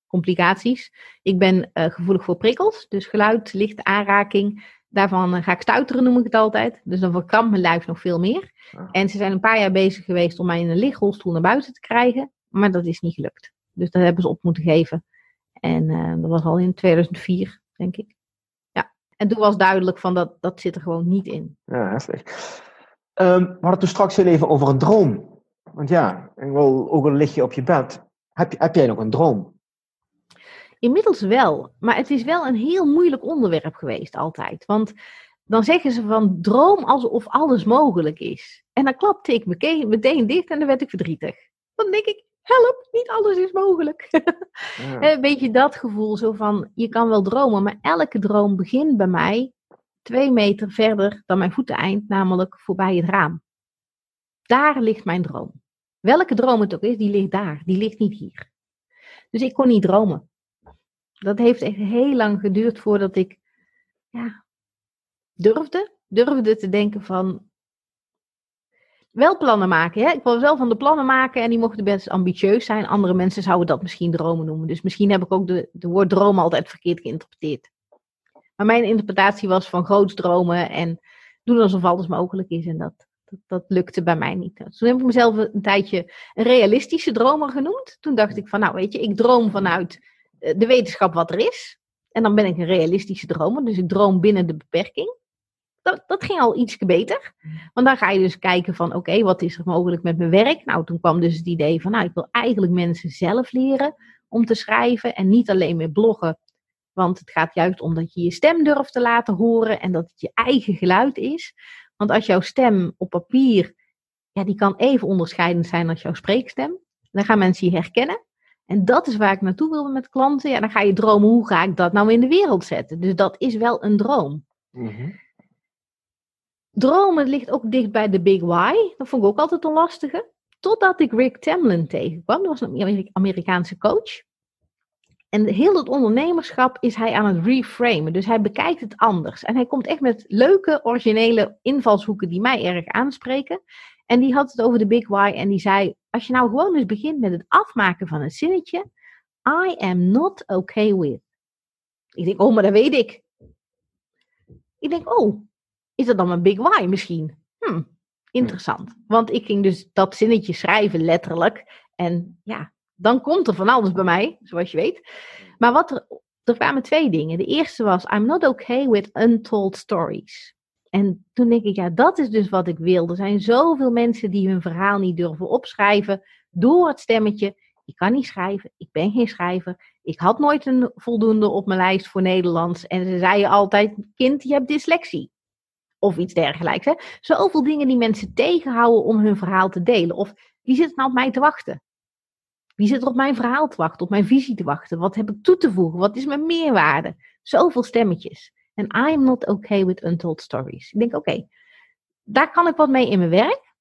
complicaties. Ik ben eh, gevoelig voor prikkels, dus geluid, licht, aanraking. Daarvan eh, ga ik stuiteren, noem ik het altijd. Dus dan verkrampt mijn lijf nog veel meer. Ah. En ze zijn een paar jaar bezig geweest om mij in een lichtrolstoel naar buiten te krijgen. Maar dat is niet gelukt. Dus dat hebben ze op moeten geven. En eh, dat was al in 2004, denk ik. Ja. En toen was duidelijk van dat, dat zit er gewoon niet in. Ja, heftig. Ehm, we hadden toen straks heel even over een droom. Want ja, ik wil, ook al lig je op je bed. Heb, jij nog een droom? Inmiddels wel, maar het is wel een heel moeilijk onderwerp geweest altijd. Want dan zeggen ze van droom alsof alles mogelijk is. En dan klapte ik meteen, meteen dicht en dan werd ik verdrietig. Dan denk ik, help, niet alles is mogelijk. Ja. Een beetje dat gevoel zo van, je kan wel dromen, maar elke droom begint bij mij twee meter verder dan mijn voeteneind, namelijk voorbij het raam. Daar ligt mijn droom. Welke droom het ook is, die ligt daar, die ligt niet hier. Dus ik kon niet dromen. Dat heeft echt heel lang geduurd voordat ik ja, durfde, durfde te denken van, wel plannen maken. Hè? Ik was wel van de plannen maken en die mochten best ambitieus zijn. Andere mensen zouden dat misschien dromen noemen. Dus misschien heb ik ook de, de woord dromen altijd verkeerd geïnterpreteerd. Maar mijn interpretatie was van groots dromen en doen alsof alles mogelijk is. En dat, dat, dat lukte bij mij niet. Dus toen heb ik mezelf een tijdje een realistische dromer genoemd. Toen dacht ik van, nou weet je, ik droom vanuit eh, de wetenschap wat er is. En dan ben ik een realistische dromer. Dus ik droom binnen de beperking. Dat, dat ging al iets beter. Want dan ga je dus kijken van, oké, wat is er mogelijk met mijn werk? Nou, toen kwam dus het idee van, nou, ik wil eigenlijk mensen zelf leren om te schrijven en niet alleen meer bloggen. Want het gaat juist om dat je je stem durft te laten horen en dat het je eigen geluid is. Want als jouw stem op papier, ja, die kan even onderscheidend zijn als jouw spreekstem. Dan gaan mensen je herkennen. En dat is waar ik naartoe wilde met klanten. Ja, dan ga je dromen, hoe ga ik dat nou in de wereld zetten? Dus dat is wel een droom. Mhm. Dromen ligt ook dicht bij de Big Why. Dat vond ik ook altijd een lastige. Totdat ik Rick Tamlin tegenkwam. Dat was een Ameri- Amerikaanse coach. En heel het ondernemerschap is hij aan het reframen. Dus hij bekijkt het anders. En hij komt echt met leuke, originele invalshoeken die mij erg aanspreken. En die had het over de Big Why. En die zei, als je nou gewoon eens begint met het afmaken van een zinnetje. I am not okay with. Ik denk, oh, maar dat weet ik. Ik denk, oh, is dat dan mijn big why misschien? Hm, interessant. Want ik ging dus dat zinnetje schrijven, letterlijk. En ja, dan komt er van alles bij mij, zoals je weet. Maar wat er, er kwamen twee dingen. De eerste was, I'm not okay with untold stories. En toen denk ik, ja, dat is dus wat ik wil. Er zijn zoveel mensen die hun verhaal niet durven opschrijven door het stemmetje. Ik kan niet schrijven, ik ben geen schrijver. Ik had nooit een voldoende op mijn lijst voor Nederlands. En ze zeiden altijd, kind, je hebt dyslexie. Of iets dergelijks. Hè? Zoveel dingen die mensen tegenhouden om hun verhaal te delen. Of wie zit nou op mij te wachten? Wie zit er op mijn verhaal te wachten, op mijn visie te wachten? Wat heb ik toe te voegen? Wat is mijn meerwaarde? Zoveel stemmetjes. En I am not okay with untold stories. Ik denk, oké, daar kan ik wat mee in mijn werk.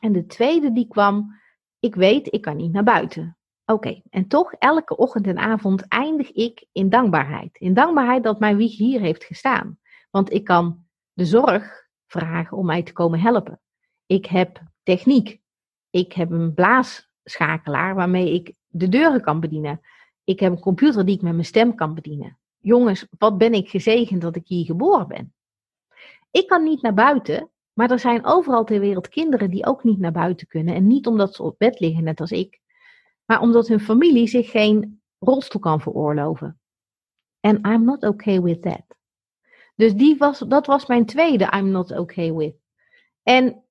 En de tweede die kwam, ik weet, ik kan niet naar buiten. Oké, en toch elke ochtend en avond eindig ik in dankbaarheid. In dankbaarheid dat mijn wieg hier heeft gestaan. Want ik kan de zorg vragen om mij te komen helpen. Ik heb techniek. Ik heb een blaasschakelaar waarmee ik de deuren kan bedienen. Ik heb een computer die ik met mijn stem kan bedienen. Jongens, wat ben ik gezegend dat ik hier geboren ben. Ik kan niet naar buiten, maar er zijn overal ter wereld kinderen die ook niet naar buiten kunnen. En niet omdat ze op bed liggen, net als ik, maar omdat hun familie zich geen rolstoel kan veroorloven. En I'm not okay with that. Dus die was, dat was mijn tweede I'm not okay with. En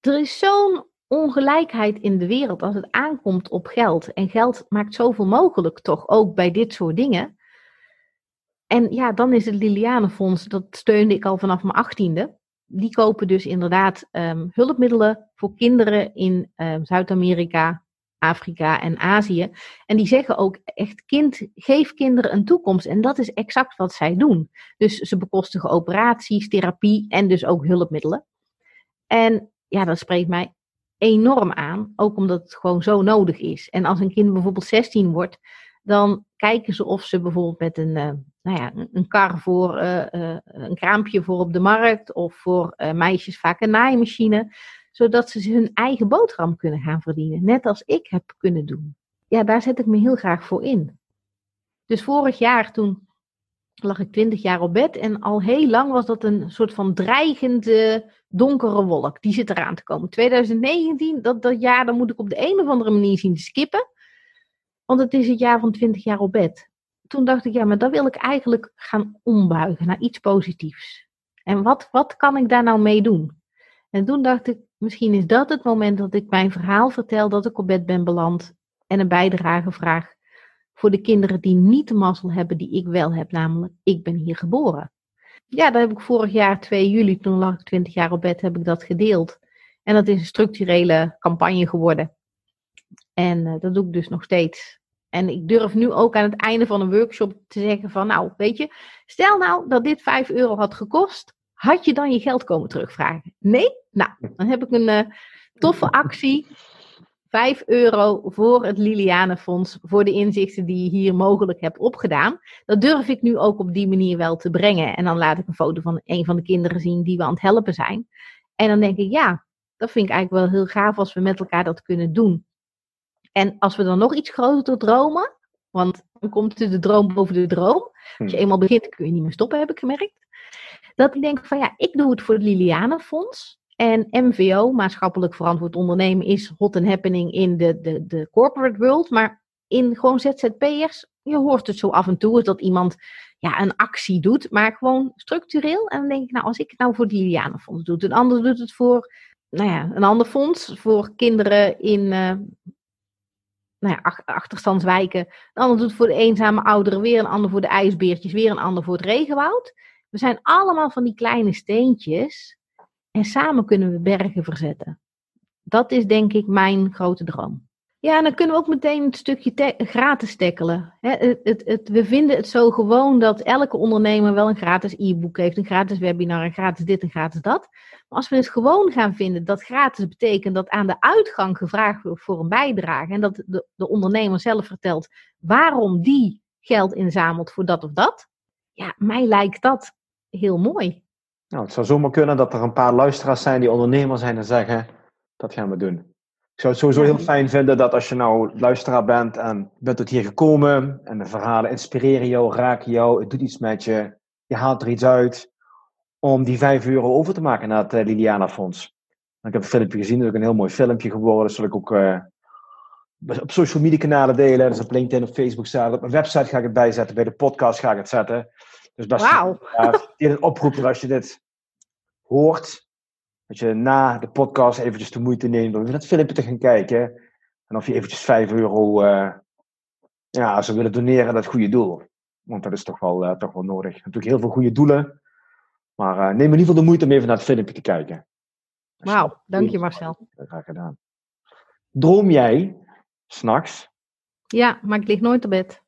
er is zo'n ongelijkheid in de wereld als het aankomt op geld. En geld maakt zoveel mogelijk toch ook bij dit soort dingen. En ja, dan is het Lilianenfonds, dat steunde ik al vanaf mijn achttiende. Die kopen dus inderdaad um, hulpmiddelen voor kinderen in um, Zuid-Amerika, Afrika en Azië. En die zeggen ook echt, kind, geef kinderen een toekomst. En dat is exact wat zij doen. Dus ze bekostigen operaties, therapie en dus ook hulpmiddelen. En ja, dat spreekt mij enorm aan, ook omdat het gewoon zo nodig is. En als een kind bijvoorbeeld 16 wordt, dan kijken ze of ze bijvoorbeeld met een, uh, nou ja, een kar voor, uh, uh, een kraampje voor op de markt of voor meisjes vaak een naaimachine zodat ze hun eigen boterham kunnen gaan verdienen, net als ik heb kunnen doen. Ja, daar zet ik me heel graag voor in. Dus vorig jaar toen lag ik twintig jaar op bed en al heel lang was dat een soort van dreigende donkere wolk. Die zit eraan te komen. 2019, dat, dat jaar, dan moet ik op de een of andere manier zien te skippen. Want het is het jaar van 20 jaar op bed. Toen dacht ik, ja, maar dat wil ik eigenlijk gaan ombuigen naar iets positiefs. En wat, wat kan ik daar nou mee doen? En toen dacht ik, Misschien is dat het moment dat ik mijn verhaal vertel dat ik op bed ben beland en een bijdrage vraag voor de kinderen die niet de mazzel hebben die ik wel heb, namelijk ik ben hier geboren. Ja, dat heb ik vorig jaar 2 juli, toen lag ik 20 jaar op bed, heb ik dat gedeeld. En dat is een structurele campagne geworden. En uh, dat doe ik dus nog steeds. En ik durf nu ook aan het einde van een workshop te zeggen van, nou, weet je, stel nou dat dit 5 euro had gekost, had je dan je geld komen terugvragen? Nee? Nou, dan heb ik een uh, toffe actie. 5 euro voor het Lilianenfonds, voor de inzichten die je hier mogelijk hebt opgedaan. Dat durf ik nu ook op die manier wel te brengen. En dan laat ik een foto van een van de kinderen zien die we aan het helpen zijn. En dan denk ik, ja, dat vind ik eigenlijk wel heel gaaf als we met elkaar dat kunnen doen. En als we dan nog iets groter dromen, want dan komt de droom boven de droom. Als je hm. eenmaal begint, kun je niet meer stoppen, heb ik gemerkt. Dat ik denk van ja, ik doe het voor het Lilianenfonds. En MVO, maatschappelijk verantwoord ondernemen, is hot and happening in de, de, de corporate world. Maar in gewoon ZZP'ers, je hoort het zo af en toe dat iemand ja, een actie doet, maar gewoon structureel. En dan denk ik, nou, als ik het nou voor het Lilianenfonds doe, een ander doet het voor nou ja, een ander fonds voor kinderen in uh, nou ja, achterstandswijken. Een ander doet het voor de eenzame ouderen, weer een ander voor de ijsbeertjes, weer een ander voor het regenwoud. We zijn allemaal van die kleine steentjes en samen kunnen we bergen verzetten. Dat is denk ik mijn grote droom. Ja, en dan kunnen we ook meteen een stukje gratis tackelen. het, het, het, we vinden het zo gewoon dat elke ondernemer wel een gratis e-book heeft, een gratis webinar, een gratis dit en gratis dat. Maar als we het gewoon gaan vinden dat gratis betekent dat aan de uitgang gevraagd wordt voor een bijdrage en dat de, de ondernemer zelf vertelt waarom die geld inzamelt voor dat of dat. Ja, mij lijkt dat heel mooi. Nou, het zou zomaar kunnen dat er een paar luisteraars zijn die ondernemer zijn en zeggen, dat gaan we doen. Ik zou het sowieso heel fijn vinden dat als je nou luisteraar bent en bent tot hier gekomen en de verhalen inspireren jou, raken jou, het doet iets met je, je haalt er iets uit, om die 5 euro over te maken naar het uh, Liliana Fonds. Ik heb een filmpje gezien, dat is ook een heel mooi filmpje geworden. Dat zal ik ook uh, op social media kanalen delen. Dus op LinkedIn, op Facebook staan. Op mijn website ga ik het bijzetten. Bij de podcast ga ik het zetten. Dus is wow. een oproep als je dit hoort. Dat je na de podcast eventjes de moeite neemt om even dat filmpje te gaan kijken. En of je eventjes 5 euro uh, ja, zou willen doneren aan dat goede doel. Want dat is toch wel, uh, toch wel nodig. Natuurlijk heel veel goede doelen. Maar uh, neem in ieder geval de moeite om even naar het filmpje te kijken. Wauw, dank je Marcel. Graag gedaan. Droom jij s'nachts? Ja, maar ik lig nooit op bed.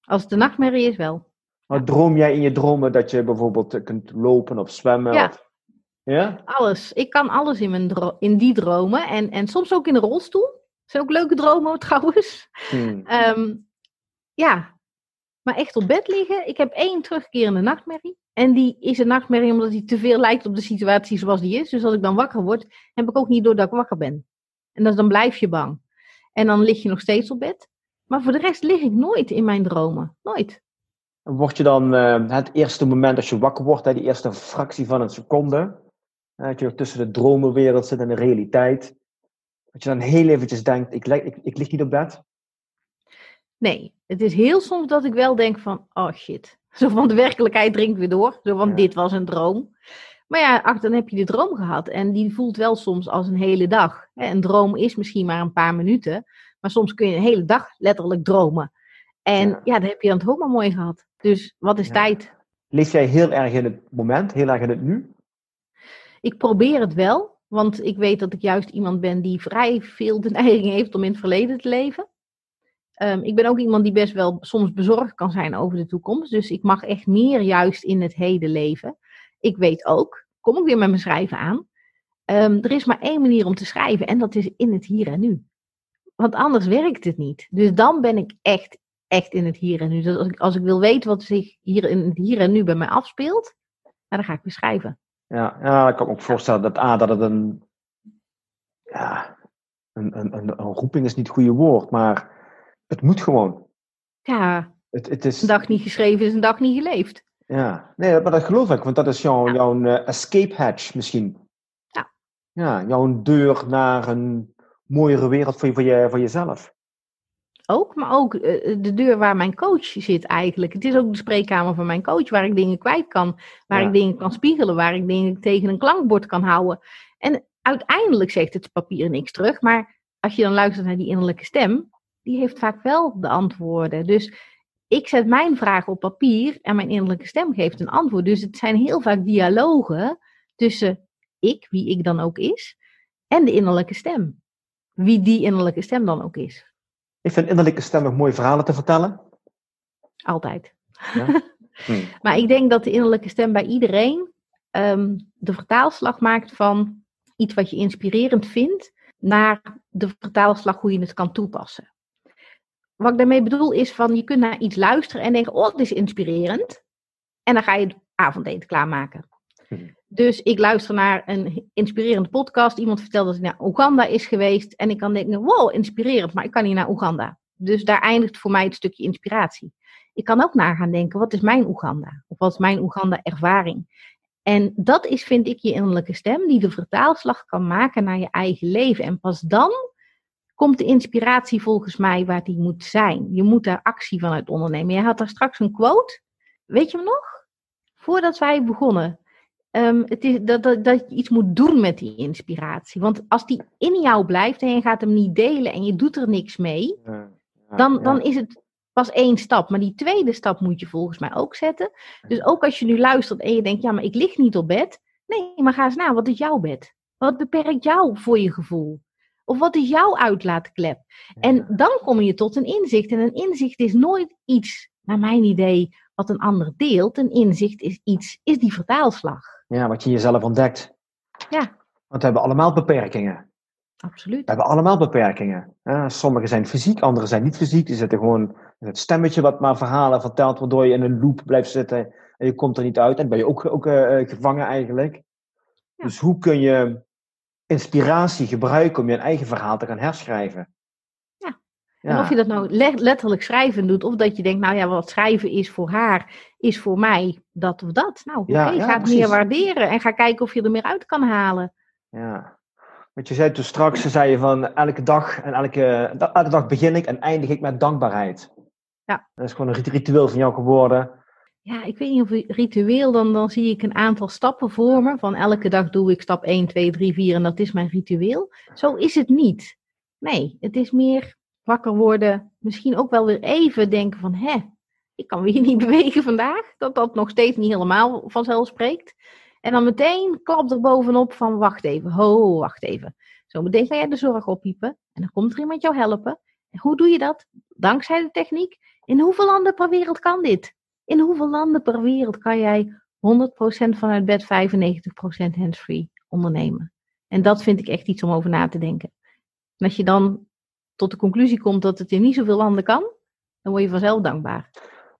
Als het de nachtmerrie is wel. Maar droom jij in je dromen dat je bijvoorbeeld kunt lopen of zwemmen? Ja. Of... ja? Alles. Ik kan alles in, mijn dro in die dromen. En, en soms ook in de rolstoel. Dat zijn ook leuke dromen trouwens. Hmm. Um, ja, maar echt op bed liggen. Ik heb één terugkerende nachtmerrie. En die is een nachtmerrie omdat die te veel lijkt op de situatie zoals die is. Dus als ik dan wakker word, heb ik ook niet door dat ik wakker ben. En dus dan blijf je bang. En dan lig je nog steeds op bed. Maar voor de rest lig ik nooit in mijn dromen. Nooit. Word je dan uh, het eerste moment als je wakker wordt, hè, die eerste fractie van een seconde, dat je tussen de dromenwereld zit en de realiteit, dat je dan heel eventjes denkt, ik, ik, ik lig niet op bed? Nee, het is heel soms dat ik wel denk van, oh shit. Zo van de werkelijkheid dringt weer door. Zo van, Ja. dit was een droom. Maar ja, ach, dan heb je de droom gehad. En die voelt wel soms als een hele dag. Een droom is misschien maar een paar minuten. Maar soms kun je een hele dag letterlijk dromen. En Ja. ja, dan heb je dan toch ook maar mooi gehad. Dus wat is Ja. tijd? Leef jij heel erg in het moment, heel erg in het nu? Ik probeer het wel. Want ik weet dat ik juist iemand ben die vrij veel de neiging heeft om in het verleden te leven. Ehm, ik ben ook iemand die best wel soms bezorgd kan zijn over de toekomst. Dus ik mag echt meer juist in het heden leven. Ik weet ook, kom ik weer met mijn schrijven aan. ehm, er is maar één manier om te schrijven en dat is in het hier en nu. Want anders werkt het niet. Dus dan ben ik echt, echt in het hier en nu. Dus als ik, als ik wil weten wat zich hier in het hier en nu bij mij afspeelt, nou, dan ga ik weer schrijven. Ja, ja ik kan me ook voorstellen dat, A, dat het een, ja, een, een, een, een roeping is niet het goede woord, maar het moet gewoon. Ja, Het, het is, een dag niet geschreven is een dag niet geleefd. Ja, nee, maar dat geloof ik, want dat is jouw, Ja. jouw eh, escape hatch misschien. Ja. Ja, jouw deur naar een mooiere wereld voor, je, voor, je, voor jezelf. Ook, maar ook eh, de deur waar mijn coach zit eigenlijk. Het is ook de spreekkamer van mijn coach, waar ik dingen kwijt kan, waar Ja. ik dingen kan spiegelen, waar ik dingen tegen een klankbord kan houden. En uiteindelijk zegt het papier niks terug, maar als je dan luistert naar die innerlijke stem, die heeft vaak wel de antwoorden. Dus ik zet mijn vraag op papier en mijn innerlijke stem geeft een antwoord. Dus het zijn heel vaak dialogen tussen ik, wie ik dan ook is, en de innerlijke stem. Wie die innerlijke stem dan ook is. Ik vind innerlijke stem nog mooie verhalen te vertellen. Altijd. Ja? Hm. Maar ik denk dat de innerlijke stem bij iedereen ehm, de vertaalslag maakt van iets wat je inspirerend vindt, naar de vertaalslag hoe je het kan toepassen. Wat ik daarmee bedoel is van je kunt naar iets luisteren en denken, oh, het is inspirerend. En dan ga je het avondeten klaarmaken. Mhm. Dus ik luister naar een inspirerende podcast. Iemand vertelt dat hij naar Oeganda is geweest. En ik kan denken, wow, inspirerend, maar ik kan niet naar Oeganda. Dus daar eindigt voor mij het stukje inspiratie. Ik kan ook na gaan denken, wat is mijn Oeganda? Of wat is mijn Oeganda-ervaring? En dat is, vind ik, je innerlijke stem die de vertaalslag kan maken naar je eigen leven. En pas dan komt de inspiratie volgens mij waar die moet zijn. Je moet daar actie van uit ondernemen. Jij had daar straks een quote. Weet je hem nog? Voordat wij begonnen. Ehm, het is dat, dat, dat je iets moet doen met die inspiratie. Want als die in jou blijft en je gaat hem niet delen en je doet er niks mee, Ja, ja, dan, ja. dan is het pas één stap. Maar die tweede stap moet je volgens mij ook zetten. Dus ook als je nu luistert en je denkt, ja, maar ik lig niet op bed. Nee, maar ga eens na, wat is jouw bed? Wat beperkt jou voor je gevoel? Of wat is jouw uitlaatklep? En dan kom je tot een inzicht. En een inzicht is nooit iets, naar mijn idee, wat een ander deelt. Een inzicht is iets, is die vertaalslag. Ja, wat je jezelf ontdekt. Ja. Want we hebben allemaal beperkingen. Absoluut. We hebben allemaal beperkingen. Ja, sommige zijn fysiek, andere zijn niet fysiek. Die zitten gewoon in het stemmetje wat maar verhalen vertelt, waardoor je in een loop blijft zitten en je komt er niet uit. En ben je ook, ook eh, eh, gevangen eigenlijk. Ja. Dus hoe kun je inspiratie gebruiken om je eigen verhaal te gaan herschrijven. Ja. En of je dat nou letterlijk schrijven doet, of dat je denkt, nou ja, wat schrijven is voor haar, is voor mij dat of dat. Nou, oké, ga het meer waarderen en ga kijken of je er meer uit kan halen. Ja. Want je zei toen straks, zei je van elke dag en elke, elke dag begin ik en eindig ik met dankbaarheid. Ja. Dat is gewoon een ritueel van jou geworden. Ja, ik weet niet of ritueel, dan, dan zie ik een aantal stappen voor me. Van elke dag doe ik stap 1, 2, 3, 4 en dat is mijn ritueel. Zo is het niet. Nee, het is meer wakker worden. Misschien ook wel weer even denken van, hè, ik kan weer niet bewegen vandaag. Dat dat nog steeds niet helemaal vanzelf spreekt. En dan meteen klapt er bovenop van, wacht even, ho, wacht even. Zo meteen ga jij de zorg oppiepen en dan komt er iemand jou helpen. En hoe doe je dat? Dankzij de techniek. In hoeveel landen per wereld kan dit? In hoeveel landen per wereld kan jij 100% vanuit bed 95% hands-free ondernemen? En dat vind ik echt iets om over na te denken. En als je dan tot de conclusie komt dat het in niet zoveel landen kan, dan word je vanzelf dankbaar.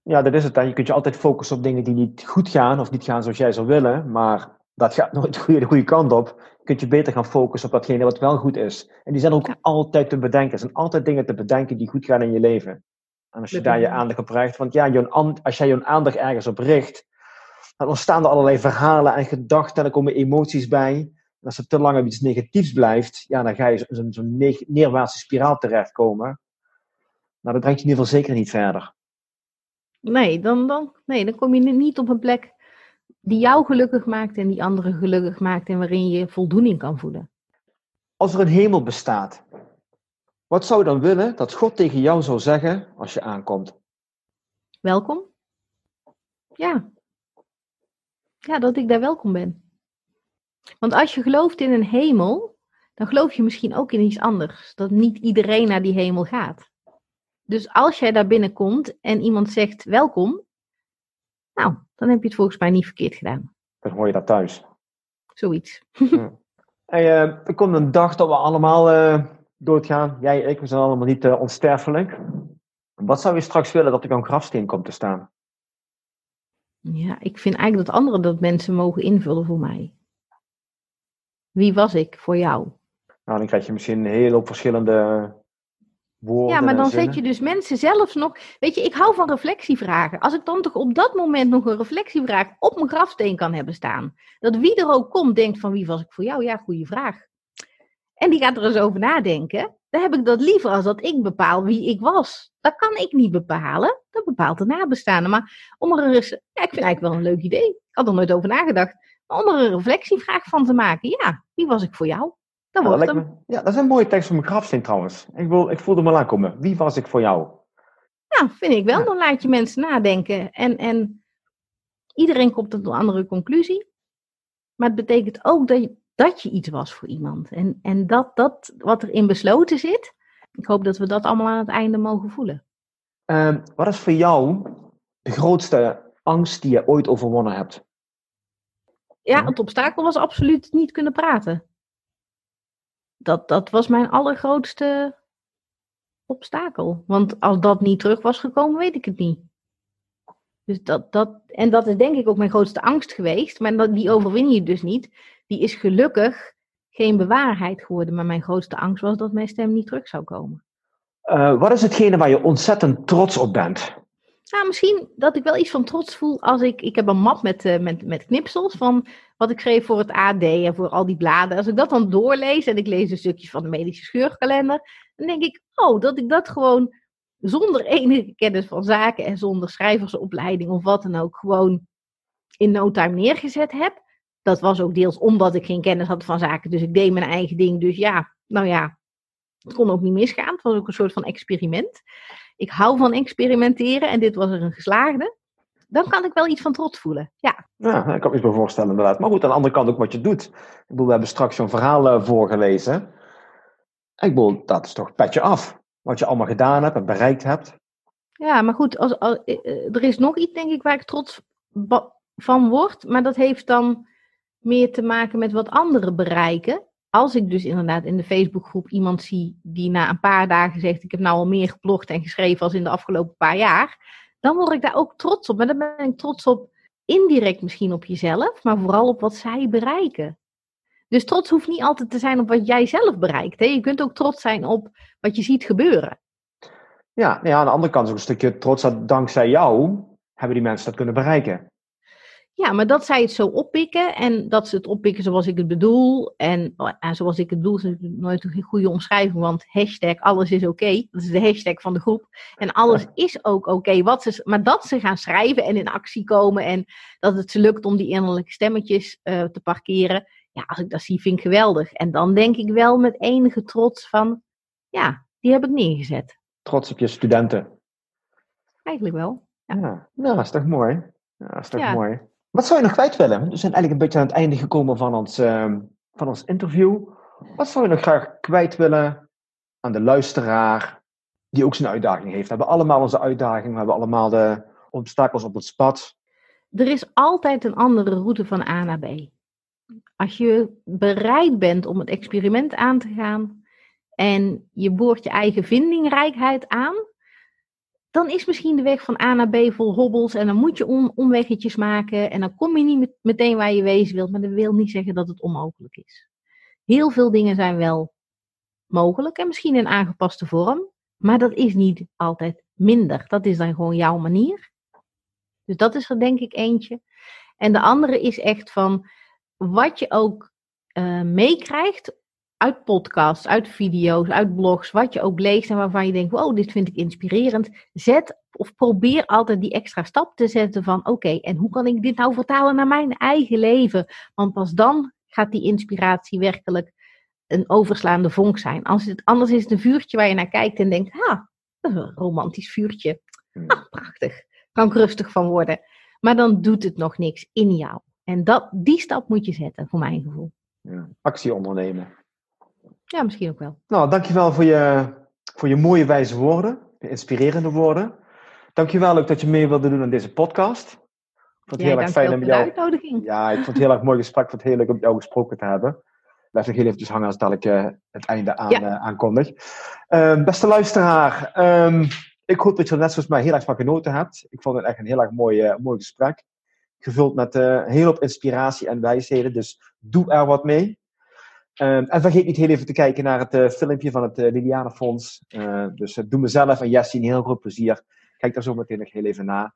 Ja, dat is het. Je kunt je altijd focussen op dingen die niet goed gaan of niet gaan zoals jij zou willen, maar dat gaat nooit de goede, de goede kant op. Je kunt je beter gaan focussen op datgene wat wel goed is. En die zijn ook altijd te bedenken. Er zijn altijd dingen te bedenken die goed gaan in je leven. En als je daar je aandacht op richt, want ja, als jij je aandacht ergens op richt, dan ontstaan er allerlei verhalen en gedachten en er komen emoties bij. En als het te lang op iets negatiefs blijft, ja, dan ga je in zo'n neerwaartse spiraal terechtkomen. Nou, dat brengt je in ieder geval zeker niet verder. Nee dan, dan, nee, dan kom je niet op een plek die jou gelukkig maakt en die anderen gelukkig maakt en waarin je voldoening kan voelen. Als er een hemel bestaat, wat zou je dan willen dat God tegen jou zou zeggen als je aankomt? Welkom. Ja. Ja, dat ik daar welkom ben. Want als je gelooft in een hemel, dan geloof je misschien ook in iets anders. Dat niet iedereen naar die hemel gaat. Dus als jij daar binnenkomt en iemand zegt welkom, nou, dan heb je het volgens mij niet verkeerd gedaan. Dan hoor je dat thuis. Zoiets. Ja. Hey, uh, er komt een dag dat we allemaal uh, doodgaan. Jij en ik, we zijn allemaal niet uh, onsterfelijk. Wat zou je straks willen dat er een grafsteen komt te staan? Ja, ik vind eigenlijk dat anderen dat mensen mogen invullen voor mij. Wie was ik voor jou? Nou, dan krijg je misschien een hele hoop verschillende woorden. Ja, maar dan zet je dus mensen zelfs nog. Weet je, ik hou van reflectievragen. Als ik dan toch op dat moment nog een reflectievraag op mijn grafsteen kan hebben staan. Dat wie er ook komt denkt van wie was ik voor jou? Ja, goede vraag. En die gaat er eens over nadenken. Dan heb ik dat liever als dat ik bepaal wie ik was. Dat kan ik niet bepalen. Dat bepaalt de nabestaande. Maar om er eens, ja, ik vind eigenlijk wel een leuk idee. Ik had er nooit over nagedacht. Maar om er een reflectievraag van te maken. Ja, wie was ik voor jou? Dat wordt ja, hem. ja, dat is een mooie tekst voor mijn grafsteen trouwens. Ik, wil, ik voelde me aankomen. Wie was ik voor jou? Ja, vind ik wel. Dan laat je mensen nadenken. En, en iedereen komt tot een andere conclusie. Maar het betekent ook dat je, dat je iets was voor iemand. En, en dat, dat wat erin besloten zit, ik hoop dat we dat allemaal aan het einde mogen voelen. Uh, wat is voor jou de grootste angst die je ooit overwonnen hebt? Ja, het obstakel was absoluut niet kunnen praten. Dat, dat was mijn allergrootste obstakel. Want als dat niet terug was gekomen, weet ik het niet. Dus dat, dat, en dat is denk ik ook mijn grootste angst geweest. Maar dat, die overwin je dus niet. Die is gelukkig geen bewaarheid geworden. Maar mijn grootste angst was dat mijn stem niet terug zou komen. Uh, wat is hetgene waar je ontzettend trots op bent? Nou, misschien dat ik wel iets van trots voel als ik. Ik heb een map met, uh, met, met knipsels van wat ik schreef voor het AD en voor al die bladen. Als ik dat dan doorlees en ik lees een stukje van de medische scheurkalender, dan denk ik, oh, dat ik dat gewoon zonder enige kennis van zaken en zonder schrijversopleiding of wat dan ook, gewoon in no time neergezet heb. Dat was ook deels omdat ik geen kennis had van zaken, dus ik deed mijn eigen ding. Dus ja, nou ja, het kon ook niet misgaan. Het was ook een soort van experiment. Ik hou van experimenteren en dit was er een geslaagde. Dan kan ik wel iets van trots voelen. Ja, ja ik kan me iets bij voorstellen inderdaad. Maar goed, aan de andere kant ook wat je doet. Ik bedoel, we hebben straks zo'n verhaal uh, voorgelezen. Ik bedoel, dat is toch petje af. Wat je allemaal gedaan hebt en bereikt hebt. Ja, maar goed, als, als, eh, eh, er is nog iets denk ik waar ik trots van word. Maar dat heeft dan meer te maken met wat anderen bereiken als ik dus inderdaad in de Facebookgroep iemand zie die na een paar dagen zegt: Ik heb nou al meer geblogd en geschreven als in de afgelopen paar jaar, dan word ik daar ook trots op. Maar dan ben ik trots op indirect misschien op jezelf, maar vooral op wat zij bereiken. Dus trots hoeft niet altijd te zijn op wat jij zelf bereikt. Hè? Je kunt ook trots zijn op wat je ziet gebeuren. Ja, ja, aan de andere kant is ook een stukje trots dat dankzij jou hebben die mensen dat kunnen bereiken. Ja, maar dat zij het zo oppikken en dat ze het oppikken zoals ik het bedoel. En, en oh, zoals ik het bedoel is nooit een goede omschrijving, want hashtag alles is oké. Dat is de hashtag van de groep. En alles is ook oké. wat ze maar dat ze gaan schrijven en in actie komen en dat het ze lukt om die innerlijke stemmetjes uh, te parkeren. Ja, als ik dat zie, vind ik geweldig. En dan denk ik wel met enige trots van, ja, die heb ik neergezet. Trots op je studenten. Eigenlijk wel. Ja, ja. Nou, dat is toch mooi. Ja, dat is toch mooi. Wat zou je nog kwijt willen? We zijn eigenlijk een beetje aan het einde gekomen van ons, uh, van ons interview. Wat zou je nog graag kwijt willen aan de luisteraar die ook zijn uitdaging heeft? We hebben allemaal onze uitdagingen, we hebben allemaal de obstakels op het pad. Er is altijd een andere route van A naar B. Als je bereid bent om het experiment aan te gaan en je boort je eigen vindingrijkheid aan, dan is misschien de weg van A naar B vol hobbels en dan moet je om, omweggetjes maken en dan kom je niet meteen waar je wezen wilt, maar dat wil niet zeggen dat het onmogelijk is. Heel veel dingen zijn wel mogelijk en misschien in aangepaste vorm, maar dat is niet altijd minder. Dat is dan gewoon jouw manier. Dus dat is er denk ik eentje. En de andere is echt van wat je ook uh, meekrijgt uit podcasts, uit video's, uit blogs, wat je ook leest en waarvan je denkt, wow, dit vind ik inspirerend. Zet of probeer altijd die extra stap te zetten van, oké, en hoe kan ik dit nou vertalen naar mijn eigen leven? Want pas dan gaat die inspiratie werkelijk een overslaande vonk zijn. Als het, anders is het een vuurtje waar je naar kijkt en denkt, ha, dat is een romantisch vuurtje. Hmm. Ah, prachtig. Kan ik rustig van worden. Maar dan doet het nog niks in jou. En dat, die stap moet je zetten, voor mijn gevoel. Ja, actie ondernemen. Ja, misschien ook wel. Nou, dankjewel voor je, voor je mooie wijze woorden, de inspirerende woorden. Dankjewel ook dat je mee wilde doen aan deze podcast. Ik vond het heel erg fijn om jou. Uitnodiging. Ja, ik vond het heel erg mooi gesprek. Ik vond het heel leuk om jou gesproken te hebben. Blijf nog heel eventjes hangen als dat ik uh, het einde aan, ja. uh, aankondig. Uh, beste luisteraar, ehm, ik hoop dat je er net zoals mij heel erg van genoten hebt. Ik vond het echt een heel erg mooi, eh, mooi gesprek. Gevuld met heel hoop inspiratie en wijsheden. Dus doe er wat mee. Um, en vergeet niet heel even te kijken naar het uh, filmpje van het uh, Liliane Fonds. Uh, dus doe mezelf en Jessie een heel groot plezier. Kijk daar zo meteen nog heel even na.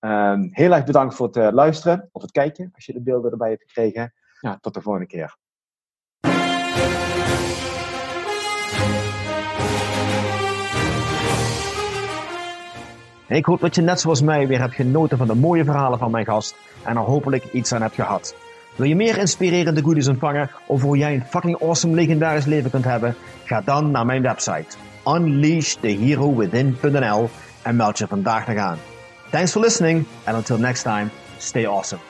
Um, heel erg bedankt voor het luisteren of het kijken, als je de beelden erbij hebt gekregen. Ja, tot de volgende keer. Ik hoop dat je net zoals mij weer hebt genoten van de mooie verhalen van mijn gast en er hopelijk iets aan hebt gehad. Wil je meer inspirerende goodies ontvangen of hoe jij een fucking awesome legendarisch leven kunt hebben? Ga dan naar mijn website unleashtheherowithin.nl en meld je vandaag nog aan. Thanks for listening and until next time, stay awesome.